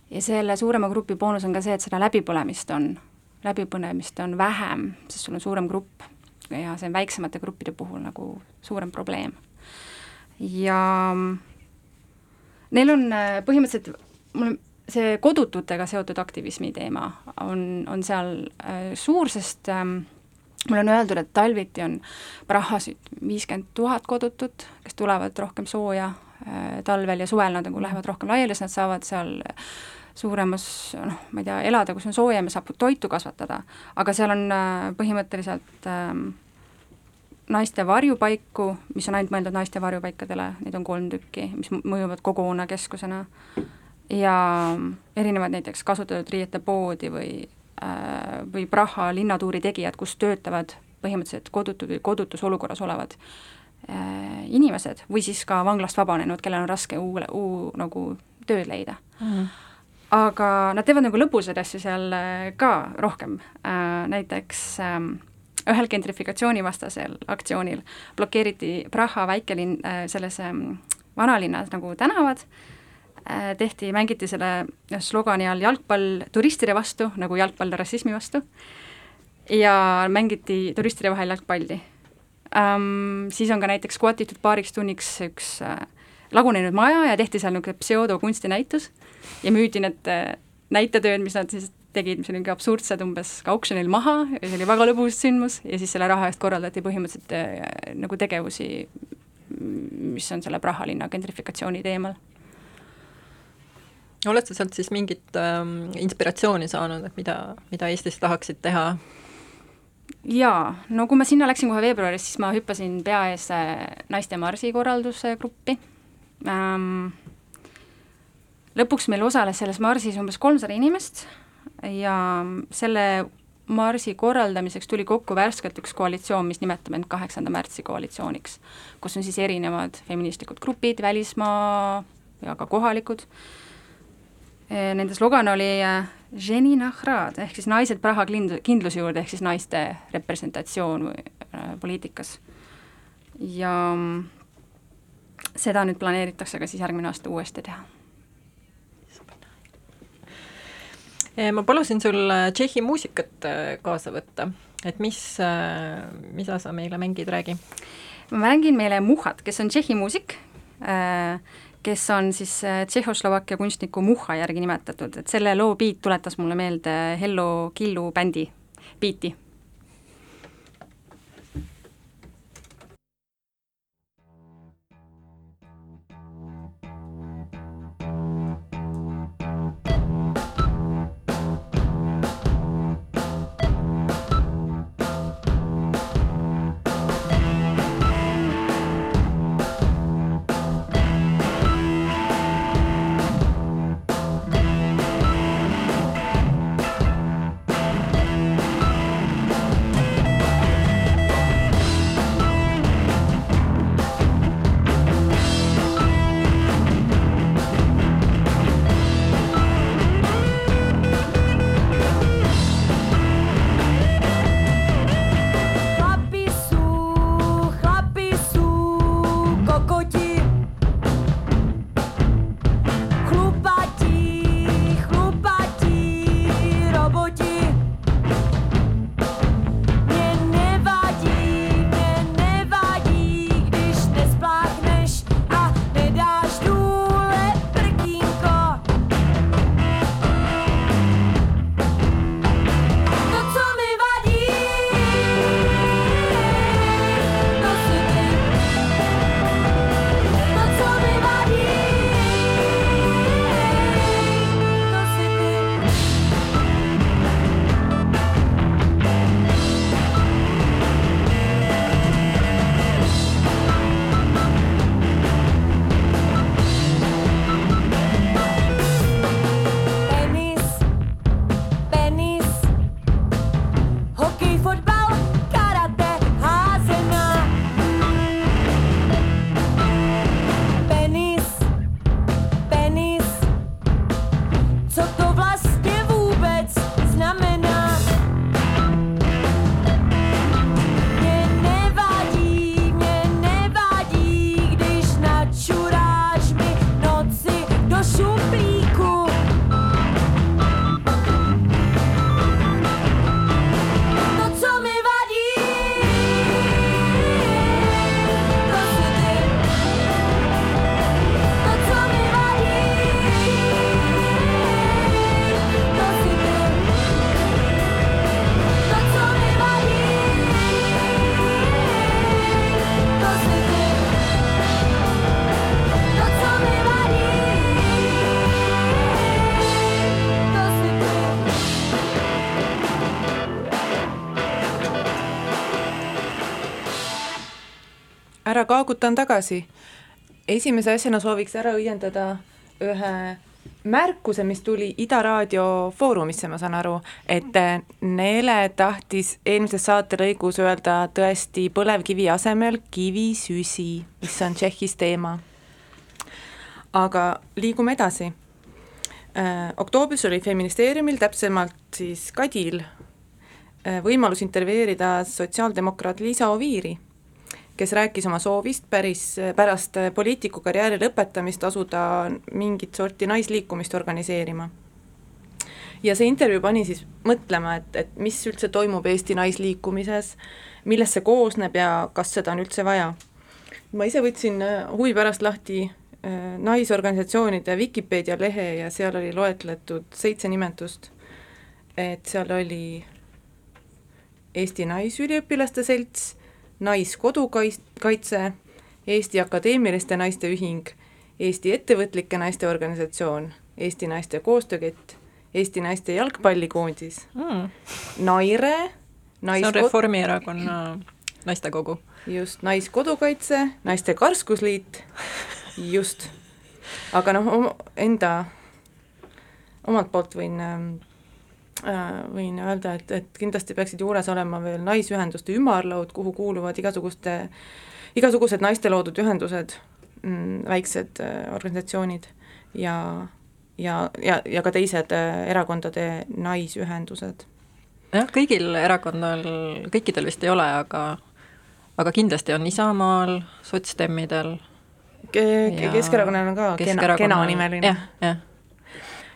Ja selle suurema grupi boonus on ka see, et seda läbipõlemist on, läbipõlemist on vähem, sest sul on suurem grupp ja see on väiksemate gruppide puhul nagu suurem probleem. ja neil on äh, põhimõtteliselt, mul see kodututega seotud aktivismi teema on, on seal äh, suur, sest ähm, mulle on öeldud, et talviti on Prahas viiskümmend tuhat kodutut, kes tulevad rohkem sooja äh, talvel ja suvel nad nagu lähevad rohkem laiali, siis nad saavad seal suuremas noh, ma ei tea, elada, kus on soojem ja saab toitu kasvatada, aga seal on äh, põhimõtteliselt äh, naiste varjupaiku, mis on ainult mõeldud naiste varjupaikadele, neid on kolm tükki, mis mõjuvad kogukonnakeskusena, ja erinevad näiteks kasutatud riiete poodi või äh, või Praha linnatuuri tegijad, kus töötavad põhimõtteliselt kodutud või kodutus olukorras olevad äh, inimesed või siis ka vanglast vabanenud, kellel on raske uue, uu nagu tööd leida mm. -hmm. Aga nad teevad nagu lõbusaid asju seal äh, ka rohkem. Äh,, näiteks äh, ühel gentrifikatsioonivastasel aktsioonil blokeeriti Praha väikelinn äh, selles äh, vanalinnas nagu tänavad. Äh,, Äh, tehti, mängiti selle slogani all jalgpall turistide vastu, nagu jalgpall rassismi vastu, ja mängiti turistide vahel jalgpalli. Um,. Siis on ka näiteks squatitud paariks tunniks üks äh, lagunenud maja ja tehti seal niisugune pseudokunstinäitus ja müüdi need äh, näitetööd, mis nad siis tegid, mis olid niisugune absurdsed, umbes ka auksjonil maha ja see oli väga lõbus sündmus ja siis selle raha eest korraldati põhimõtteliselt äh, nagu tegevusi, mis on selle Praha linna gentrifikatsiooni teemal oled sa sealt siis mingit ähm, inspiratsiooni saanud, et mida, mida Eestis tahaksid teha? jaa, no kui ma sinna läksin kohe veebruaris, siis ma hüppasin pea ees naiste marsi korralduse gruppi ähm,. Lõpuks meil osales selles marsis umbes kolmsada inimest ja selle marsi korraldamiseks tuli kokku värskelt üks koalitsioon, mis nimetab end kaheksanda märtsi koalitsiooniks, kus on siis erinevad feministlikud grupid, välismaa ja ka kohalikud Eh, nende slogan oli eh, ehk siis naised Praha kind-, kindluse juurde, ehk siis naiste representatsioon äh, poliitikas. ja mm, seda nüüd planeeritakse ka siis järgmine aasta uuesti teha. Ma palusin sul Tšehhi muusikat kaasa võtta, et mis, mida sa meile mängid, räägi? ma mängin meile Muhat, kes on Tšehhi muusik kes on siis Tšehhoslovakkia kunstniku Muha järgi nimetatud, et selle loo beat tuletas mulle meelde Hello Killu bändi biiti härra Kaaguta on tagasi. esimese asjana sooviks ära õiendada ühe märkuse, mis tuli Ida Raadio Foorumisse, ma saan aru, et Nele tahtis eelmises saatelõigus öelda tõesti põlevkivi asemel kivisüsi, mis on Tšehhis teema. aga liigume edasi. oktoobris oli Feministeeriumil, täpsemalt siis Kadil, võimalus intervjueerida sotsiaaldemokraat Liisa Oviiri kes rääkis oma soovist päris, pärast poliitikukarjääri lõpetamist asuda mingit sorti naisliikumist organiseerima. ja see intervjuu pani siis mõtlema, et, et mis üldse toimub Eesti naisliikumises, millest see koosneb ja kas seda on üldse vaja. ma ise võtsin huvi pärast lahti äh, naisorganisatsioonide Vikipeedia lehe ja seal oli loetletud seitse nimetust, et seal oli Eesti Naisüliõpilaste Selts, Naiskodukaitse, Eesti Akadeemiliste Naiste Ühing, Eesti Ettevõtlike Naiste Organisatsioon, Eesti Naiste Koostöökett, Eesti Naiste Jalgpallikoondis mm., Naire, nais-. see on Reformierakonna naistekogu. just, Naiskodukaitse, Naiste Karskusliit, just. aga noh, enda, omalt poolt võin ähm, Äh, võin öelda, et, et kindlasti peaksid juures olema veel naisühenduste ümarlaud, kuhu kuuluvad igasuguste, igasugused naiste loodud ühendused, mm, väiksed äh, organisatsioonid ja, ja, ja, ja ka teised äh, erakondade naisühendused. jah, kõigil erakonnal, kõikidel vist ei ole, aga aga kindlasti on Isamaal, sotsdemmidel Ke-, Keskerakonnal on ka kena, kena nimeline. jah, jah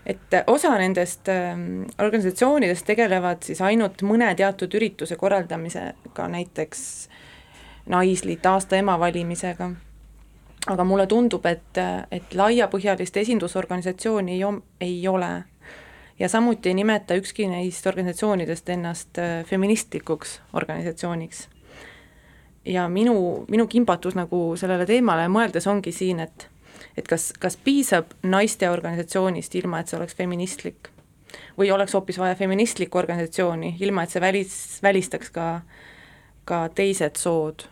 et osa nendest ähm, organisatsioonidest tegelevad siis ainult mõne teatud ürituse korraldamisega, näiteks naisliit aasta ema valimisega, aga mulle tundub, et, et laiapõhjalist esindusorganisatsiooni ei, ei ole. ja samuti ei nimeta ükski neist organisatsioonidest ennast äh, feministlikuks organisatsiooniks. ja minu, minu kimbatus nagu sellele teemale mõeldes ongi siin, et et kas, kas piisab naisteorganisatsioonist, ilma et see oleks feministlik? või oleks hoopis vaja feministlikku organisatsiooni, ilma et see välis, välistaks ka, ka teised sood?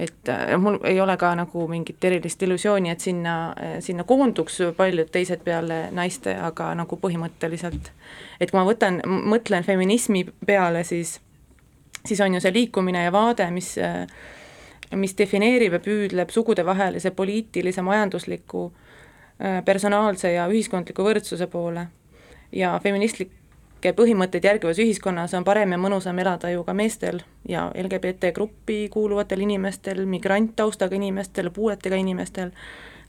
et äh, mul ei ole ka nagu mingit erilist illusiooni, et sinna, sinna koonduks paljud teised peale naiste, aga nagu põhimõtteliselt, et kui ma võtan, mõtlen feminismi peale, siis siis on ju see liikumine ja vaade, mis äh, mis defineerib ja püüdleb sugudevahelise poliitilise, majandusliku, äh, personaalse ja ühiskondliku võrdsuse poole. ja feministlikke põhimõtteid järgivas ühiskonnas on parem ja mõnusam elada ju ka meestel ja LGBT gruppi kuuluvatel inimestel, migranttaustaga inimestel, puuetega inimestel,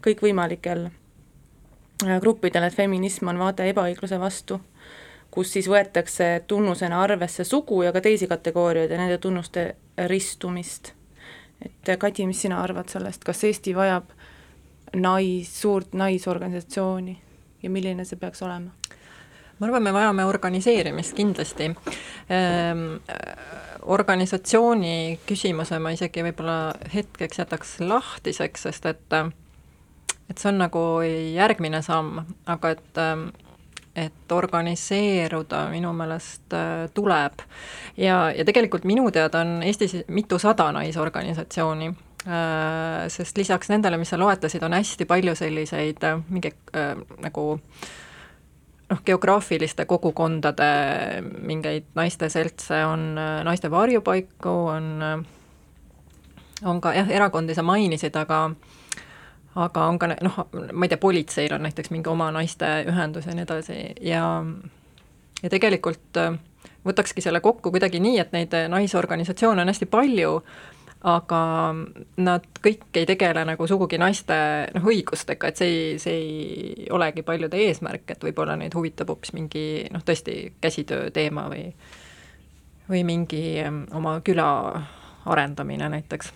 kõikvõimalikel äh, gruppidel, et feminism on vaade ebaõigluse vastu kus siis võetakse tunnusena arvesse sugu ja ka teisi kategooriaid ja nende tunnuste ristumist et Kadi, mis sina arvad sellest, kas Eesti vajab nais, suurt naisorganisatsiooni ja milline see peaks olema? ma arvan, me vajame organiseerimist kindlasti ehm,. organisatsiooni küsimuse ma isegi võib-olla hetkeks jätaks lahtiseks, sest et et see on nagu järgmine samm, aga et et organiseeruda minu meelest äh, tuleb. ja, ja tegelikult minu teada on Eestis mitusada naisorganisatsiooni, äh, sest lisaks nendele, mis sa loetlesid, on hästi palju selliseid äh, mingi äh, nagu noh, geograafiliste kogukondade mingeid naiste seltse, on naiste varjupaiku, on, on ka jah, erakondi sa mainisid, aga aga on ka noh, ma ei tea, politseil on näiteks mingi oma naisteühendus ja nii edasi ja ja tegelikult äh, võtakski selle kokku kuidagi nii, et neid naisorganisatsioone on hästi palju, aga nad kõik ei tegele nagu sugugi naiste noh, õigustega, et see ei, see ei olegi paljude eesmärk, et võib-olla neid huvitab hoopis mingi noh, tõesti käsitöö teema või või mingi ähm, oma küla arendamine näiteks.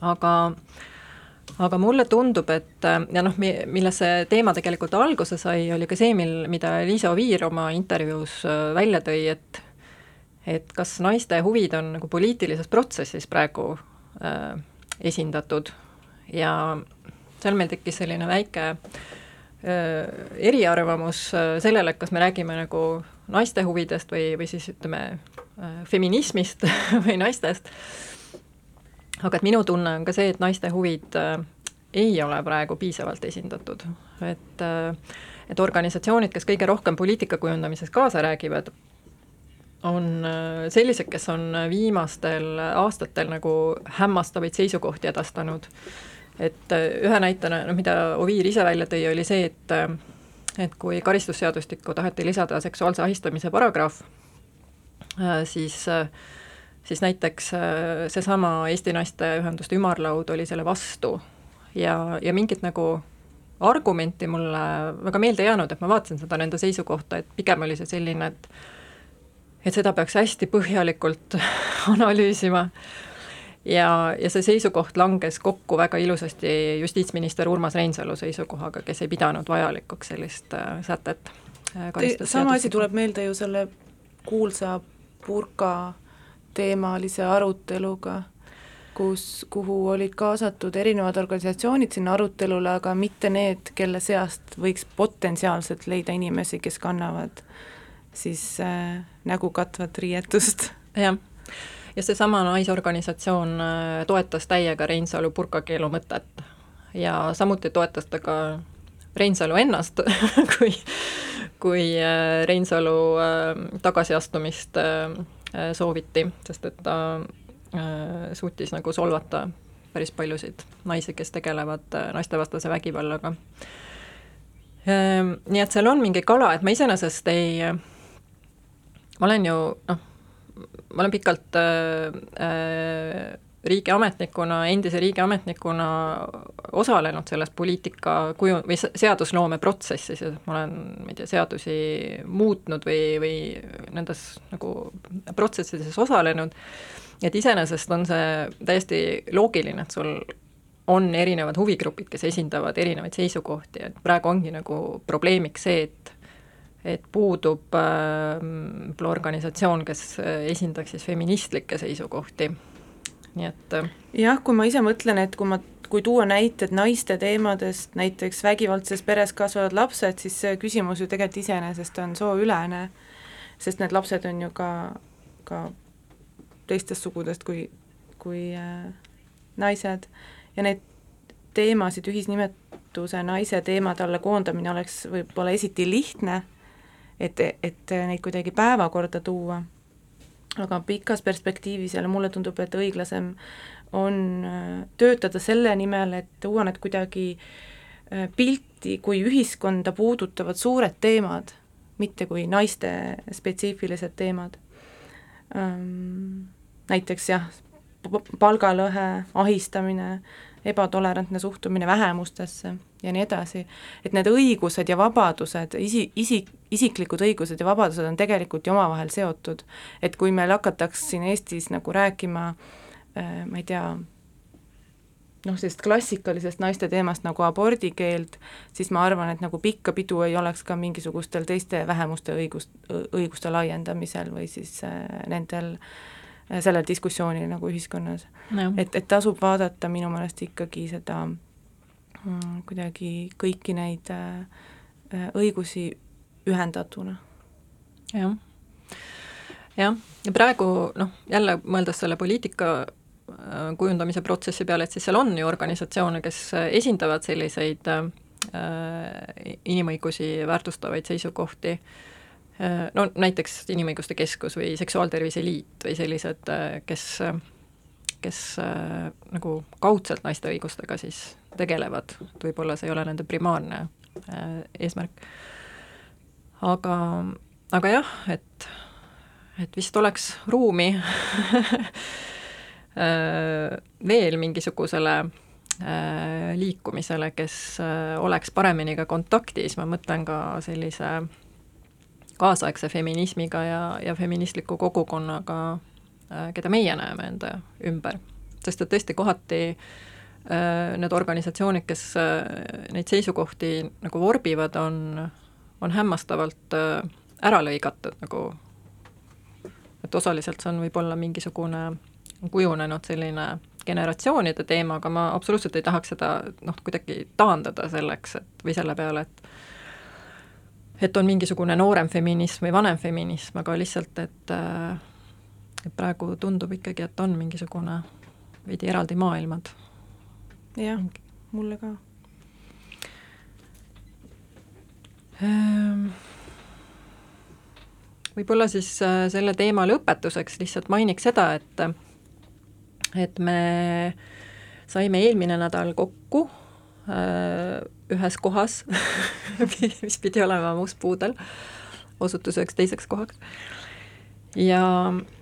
aga aga mulle tundub, et ja noh, milles see teema tegelikult alguse sai, oli ka see, mil, mida Liisa Oviir oma intervjuus äh, välja tõi, et et kas naiste huvid on nagu poliitilises protsessis praegu äh, esindatud. Ja seal meil tekkis selline väike äh, eriarvamus äh, sellele, et kas me räägime nagu naiste huvidest või, või siis ütleme äh, feminismist *laughs* või naistest aga et minu tunne on ka see, et naiste huvid äh, ei ole praegu piisavalt esindatud, et äh, et organisatsioonid, kes kõige rohkem poliitika kujundamises kaasa räägivad, on äh, sellised, kes on viimastel aastatel nagu hämmastavaid seisukohti edastanud. et äh, ühe näitena, noh mida Oviir ise välja tõi, oli see, et äh, et kui karistusseadustikku taheti lisada seksuaalse ahistamise paragrahv, siis siis näiteks seesama Eesti Naisteühenduste Ümarlaud oli selle vastu ja, ja mingit nagu argumenti mulle väga meelde jäänud, et ma vaatasin seda nende seisukohta, et pigem oli see selline, et et seda peaks hästi põhjalikult *laughs* analüüsima ja, ja see seisukoht langes kokku väga ilusasti justiitsminister Urmas Reinsalu seisukohaga, kes ei pidanud vajalikuks sellist äh, sätet äh,. sama asi tuleb meelde ju selle kuulsa purka teemalise aruteluga kus, kuhu olid kaasatud erinevad organisatsioonid sinna arutelule, aga mitte need, kelle seast võiks potentsiaalselt leida inimesi, kes kannavad siis äh, nägu katvat riietust. jah, ja seesama naisorganisatsioon äh, toetas täiega Reinsalu purkakeelu mõtet ja samuti toetas ta ka Reinsalu ennast *laughs* kui, kui äh, Reinsalu äh, tagasiastumist sooviti, sest et ta Äh, suutis nagu solvata päris paljusid naisi, kes tegelevad äh, naistevastase vägivallaga. Ähm, nii et seal on mingi kala, et ma iseenesest ei, ma olen ju noh, ma olen pikalt äh, äh, riigiametnikuna, endise riigiametnikuna osalenud selles poliitika kuju- või seadusloome protsessis ja ma olen, ma ei tea, seadusi muutnud või, või nendes nagu protsessides osalenud et iseenesest on see täiesti loogiline, et sul on erinevad huvigrupid, kes esindavad erinevaid seisukohti, et praegu ongi nagu probleemiks see, et et puudub äh, organisatsioon, kes esindaks siis feministlikke seisukohti, nii et äh, jah, kui ma ise mõtlen, et kui ma, kui tuua näited naiste teemadest, näiteks vägivaldses peres kasvavad lapsed, siis see küsimus ju tegelikult iseenesest on sooülene, sest need lapsed on ju ka, ka teistest sugudest kui, kui äh, naised. Ja neid teemasid ühisnimetuse naise teemade alla koondamine oleks võib-olla esiti lihtne, et, et neid kuidagi päevakorda tuua, aga pikas perspektiivis jälle mulle tundub, et õiglasem on äh, töötada selle nimel, et tuua need kuidagi äh, pilti kui ühiskonda puudutavad suured teemad, mitte kui naiste spetsiifilised teemad. Näiteks jah, palgalõhe, ahistamine, ebatolerantne suhtumine vähemustesse ja nii edasi, et need õigused ja vabadused, isi, isi, isiklikud õigused ja vabadused on tegelikult ju omavahel seotud. et kui meil hakataks siin Eestis nagu rääkima äh, ma ei tea, noh, sellisest klassikalisest naiste teemast nagu abordikeeld, siis ma arvan, et nagu pikka pidu ei oleks ka mingisugustel teiste vähemuste õigust, õiguste laiendamisel või siis äh, nendel äh, sellel diskussioonil nagu ühiskonnas. No.. et, et tasub vaadata minu meelest ikkagi seda mm, kuidagi kõiki neid äh, äh õigusi ühendatuna. jah, jah, ja praegu noh, jälle mõeldes selle poliitika äh, kujundamise protsessi peale, et siis seal on ju organisatsioone, kes esindavad selliseid äh, inimõigusi väärtustavaid seisukohti. äh,, Äh, no näiteks Inimõiguste Keskus või Seksuaaltervise Liit või sellised, äh, kes, kes äh, nagu kaudselt naiste õigustega siis tegelevad, et võib-olla see ei ole nende primaarne eesmärk. aga, aga jah, et, et vist oleks ruumi *laughs* veel mingisugusele liikumisele, kes oleks paremini ka kontaktis, ma mõtlen ka sellise kaasaegse feminismiga ja, ja feministliku kogukonnaga, äh, keda meie näeme enda ümber. sest et tõesti kohati äh, need organisatsioonid, kes äh, neid seisukohti nagu vorbivad, on, on hämmastavalt ära lõigatud nagu, et osaliselt see on võib-olla mingisugune kujunenud selline generatsioonide teema, aga ma absoluutselt ei tahaks seda noh, kuidagi taandada selleks, et või selle peale, et et on mingisugune noorem feminism või vanem feminism, aga lihtsalt, et äh, et praegu tundub ikkagi, et on mingisugune veidi eraldi maailmad. jah, mulle ka ehm, võib-olla siis äh, selle teema lõpetuseks lihtsalt mainiks seda, et et me saime eelmine nädal kokku äh, ühes kohas *laughs* mis pidi olema Mustpuudel, osutus üheks teiseks kohaks. ja,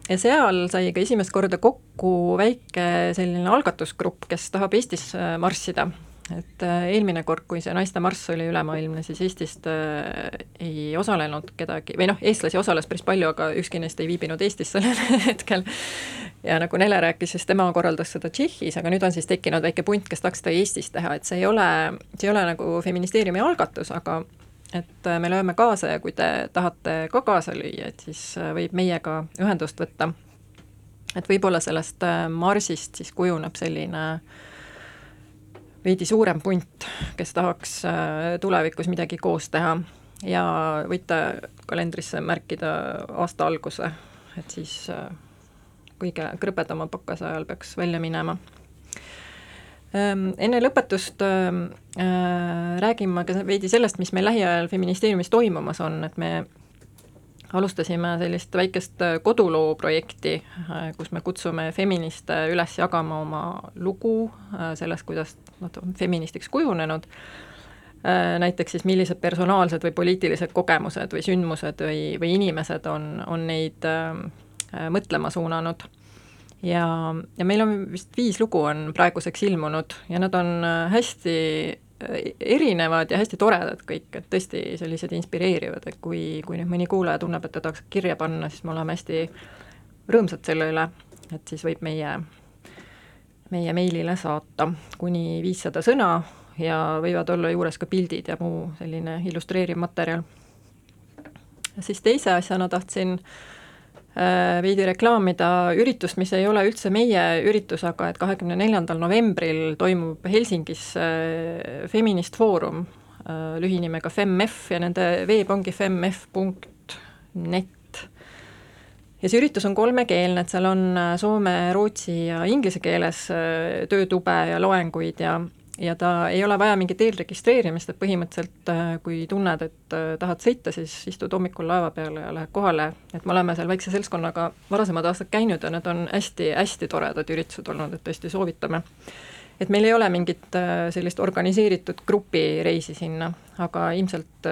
ja seal sai ka esimest korda kokku väike selline algatusgrupp, kes tahab Eestis marssida et äh, eelmine kord, kui see naiste marss oli ülemaailmne, siis Eestist äh, ei osalenud kedagi, või noh, eestlasi osales päris palju, aga ükski neist ei viibinud Eestis sellel *laughs* hetkel. ja nagu Nele rääkis, siis tema korraldas seda Tšehhis, aga nüüd on siis tekkinud väike punt, kes tahaks seda Eestis teha, et see ei ole, see ei ole nagu feministeeriumi algatus, aga et äh, me lööme kaasa ja kui te tahate ka kaasa lüüa, et siis võib meiega ühendust võtta. et võib-olla sellest marsist siis kujuneb selline äh, veidi suurem punt, kes tahaks äh, tulevikus midagi koos teha ja võite kalendrisse märkida aasta alguse, et siis äh, kõige krõbedama pakkase ajal peaks välja minema. Ähm, enne lõpetust ähm, äh, räägin ma ka veidi sellest, mis meil lähiajal Feministeeriumis toimumas on, et me alustasime sellist väikest äh, koduloo projekti, äh, kus me kutsume feministe üles jagama oma lugu äh, sellest, kuidas nad on feministiks kujunenud, näiteks siis millised personaalsed või poliitilised kogemused või sündmused või, või inimesed on, on neid mõtlema suunanud. ja, ja meil on vist viis lugu on praeguseks ilmunud ja nad on hästi erinevad ja hästi toredad kõik, et tõesti sellised inspireerivad, et kui, kui nüüd mõni kuulaja tunneb, et ta tahaks kirja panna, siis me oleme hästi rõõmsad selle üle, et siis võib meie, meie meilile saata kuni viissada sõna ja võivad olla juures ka pildid ja muu selline illustreeriv materjal. siis teise asjana tahtsin äh, Äh, veidi reklaamida üritust, mis ei ole üldse meie üritus, aga et kahekümne neljandal novembril toimub Helsingis äh, Feminist Foorum, äh, lühinimega FemF ja nende veeb ongi femmf.net. ja see üritus on kolmekeelne, et seal on soome, rootsi ja inglise keeles töötube ja loenguid ja ja ta ei ole vaja mingit eelregistreerimist, et põhimõtteliselt äh, kui tunned, et äh, tahad sõita, siis istud hommikul laeva peale ja lähed kohale, et me oleme seal väikse seltskonnaga varasemad aastad käinud ja need on hästi-hästi toredad üritused olnud, et tõesti soovitame. et meil ei ole mingit äh, sellist organiseeritud grupireisi sinna, aga ilmselt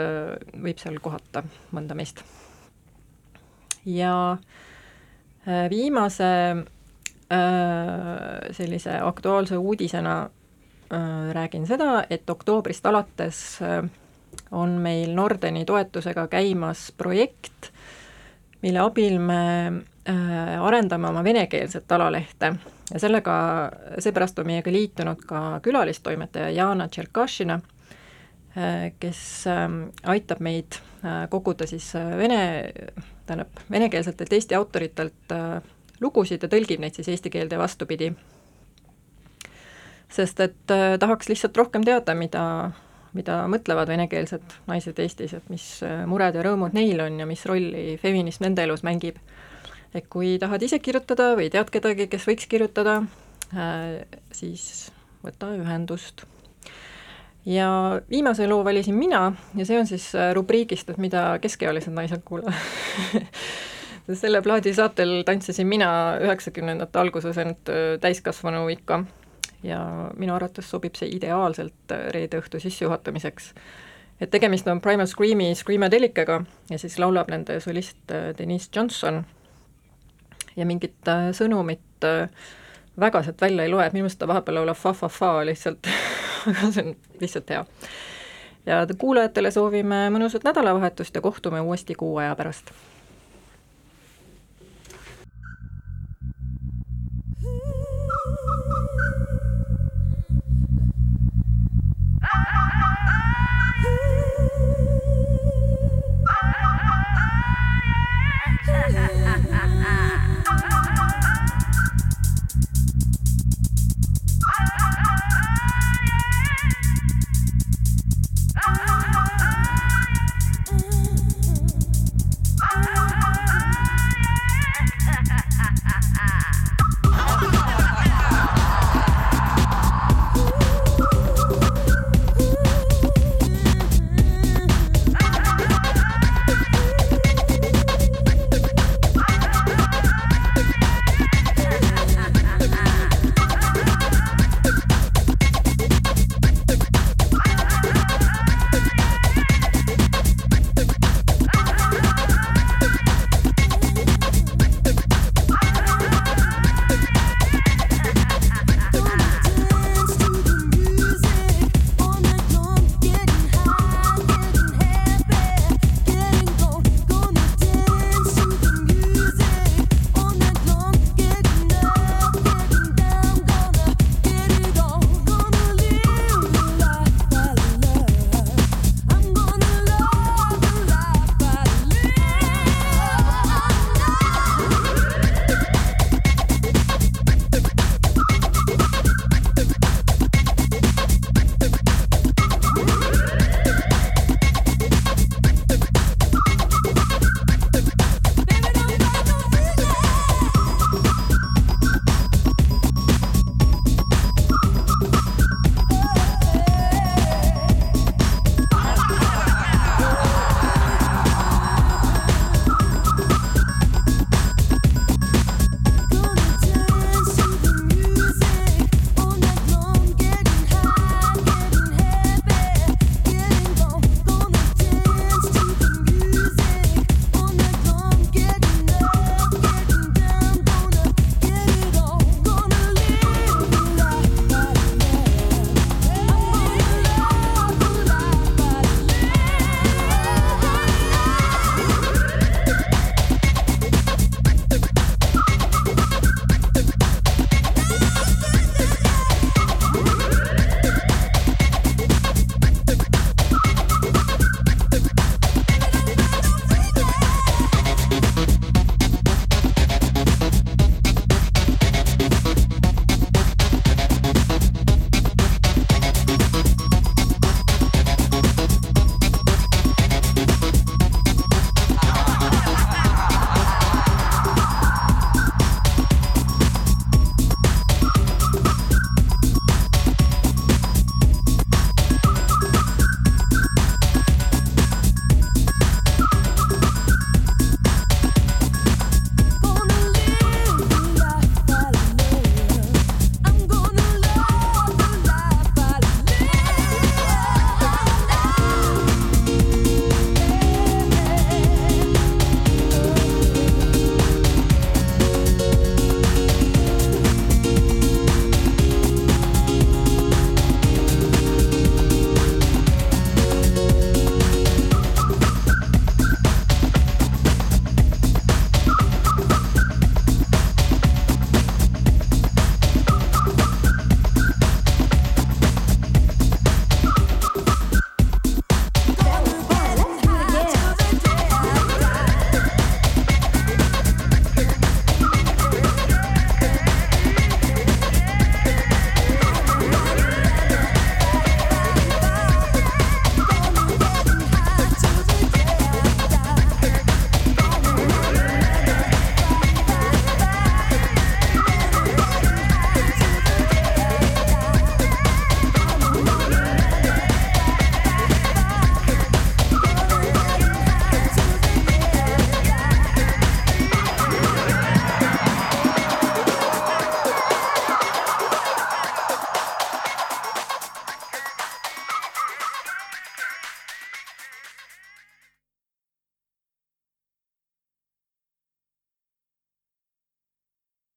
võib seal kohata mõnda meist. ja viimase sellise aktuaalse uudisena räägin seda, et oktoobrist alates äh, on meil Nordeni toetusega käimas projekt, mille abil me äh, arendame oma venekeelset alalehte. Ja sellega, seepärast on meiega liitunud ka külalistoimetaja Jana Tšerkašina, kes aitab meid koguda siis vene, tähendab, venekeelsetelt Eesti autoritelt lugusid ja tõlgib neid siis eesti keelde vastupidi sest et äh, tahaks lihtsalt rohkem teada, mida, mida mõtlevad venekeelsed naised Eestis, et mis äh, mured ja rõõmud neil on ja mis rolli feminism nende elus mängib. et kui tahad ise kirjutada või tead kedagi, kes võiks kirjutada, äh, siis võta ühendust. ja viimase loo valisin mina ja see on siis rubriigist, et mida keskealised naised kuulavad *laughs* selle plaadi saatel tantsisin mina üheksakümnendate alguses end täiskasvanu ikka ja minu arvates sobib see ideaalselt äh, reede õhtu sissejuhatamiseks. et tegemist on Primal Screami Screamadelicaga ja siis laulab nende solist äh, Denise Johnson ja mingit äh, sõnumit väga sealt välja ei loe, et minu meelest ta vahepeal laulab fa-fa-fa lihtsalt *laughs* aga see on lihtsalt hea. ja kuulajatele soovime mõnusat nädalavahetust ja kohtume uuesti kuu aja pärast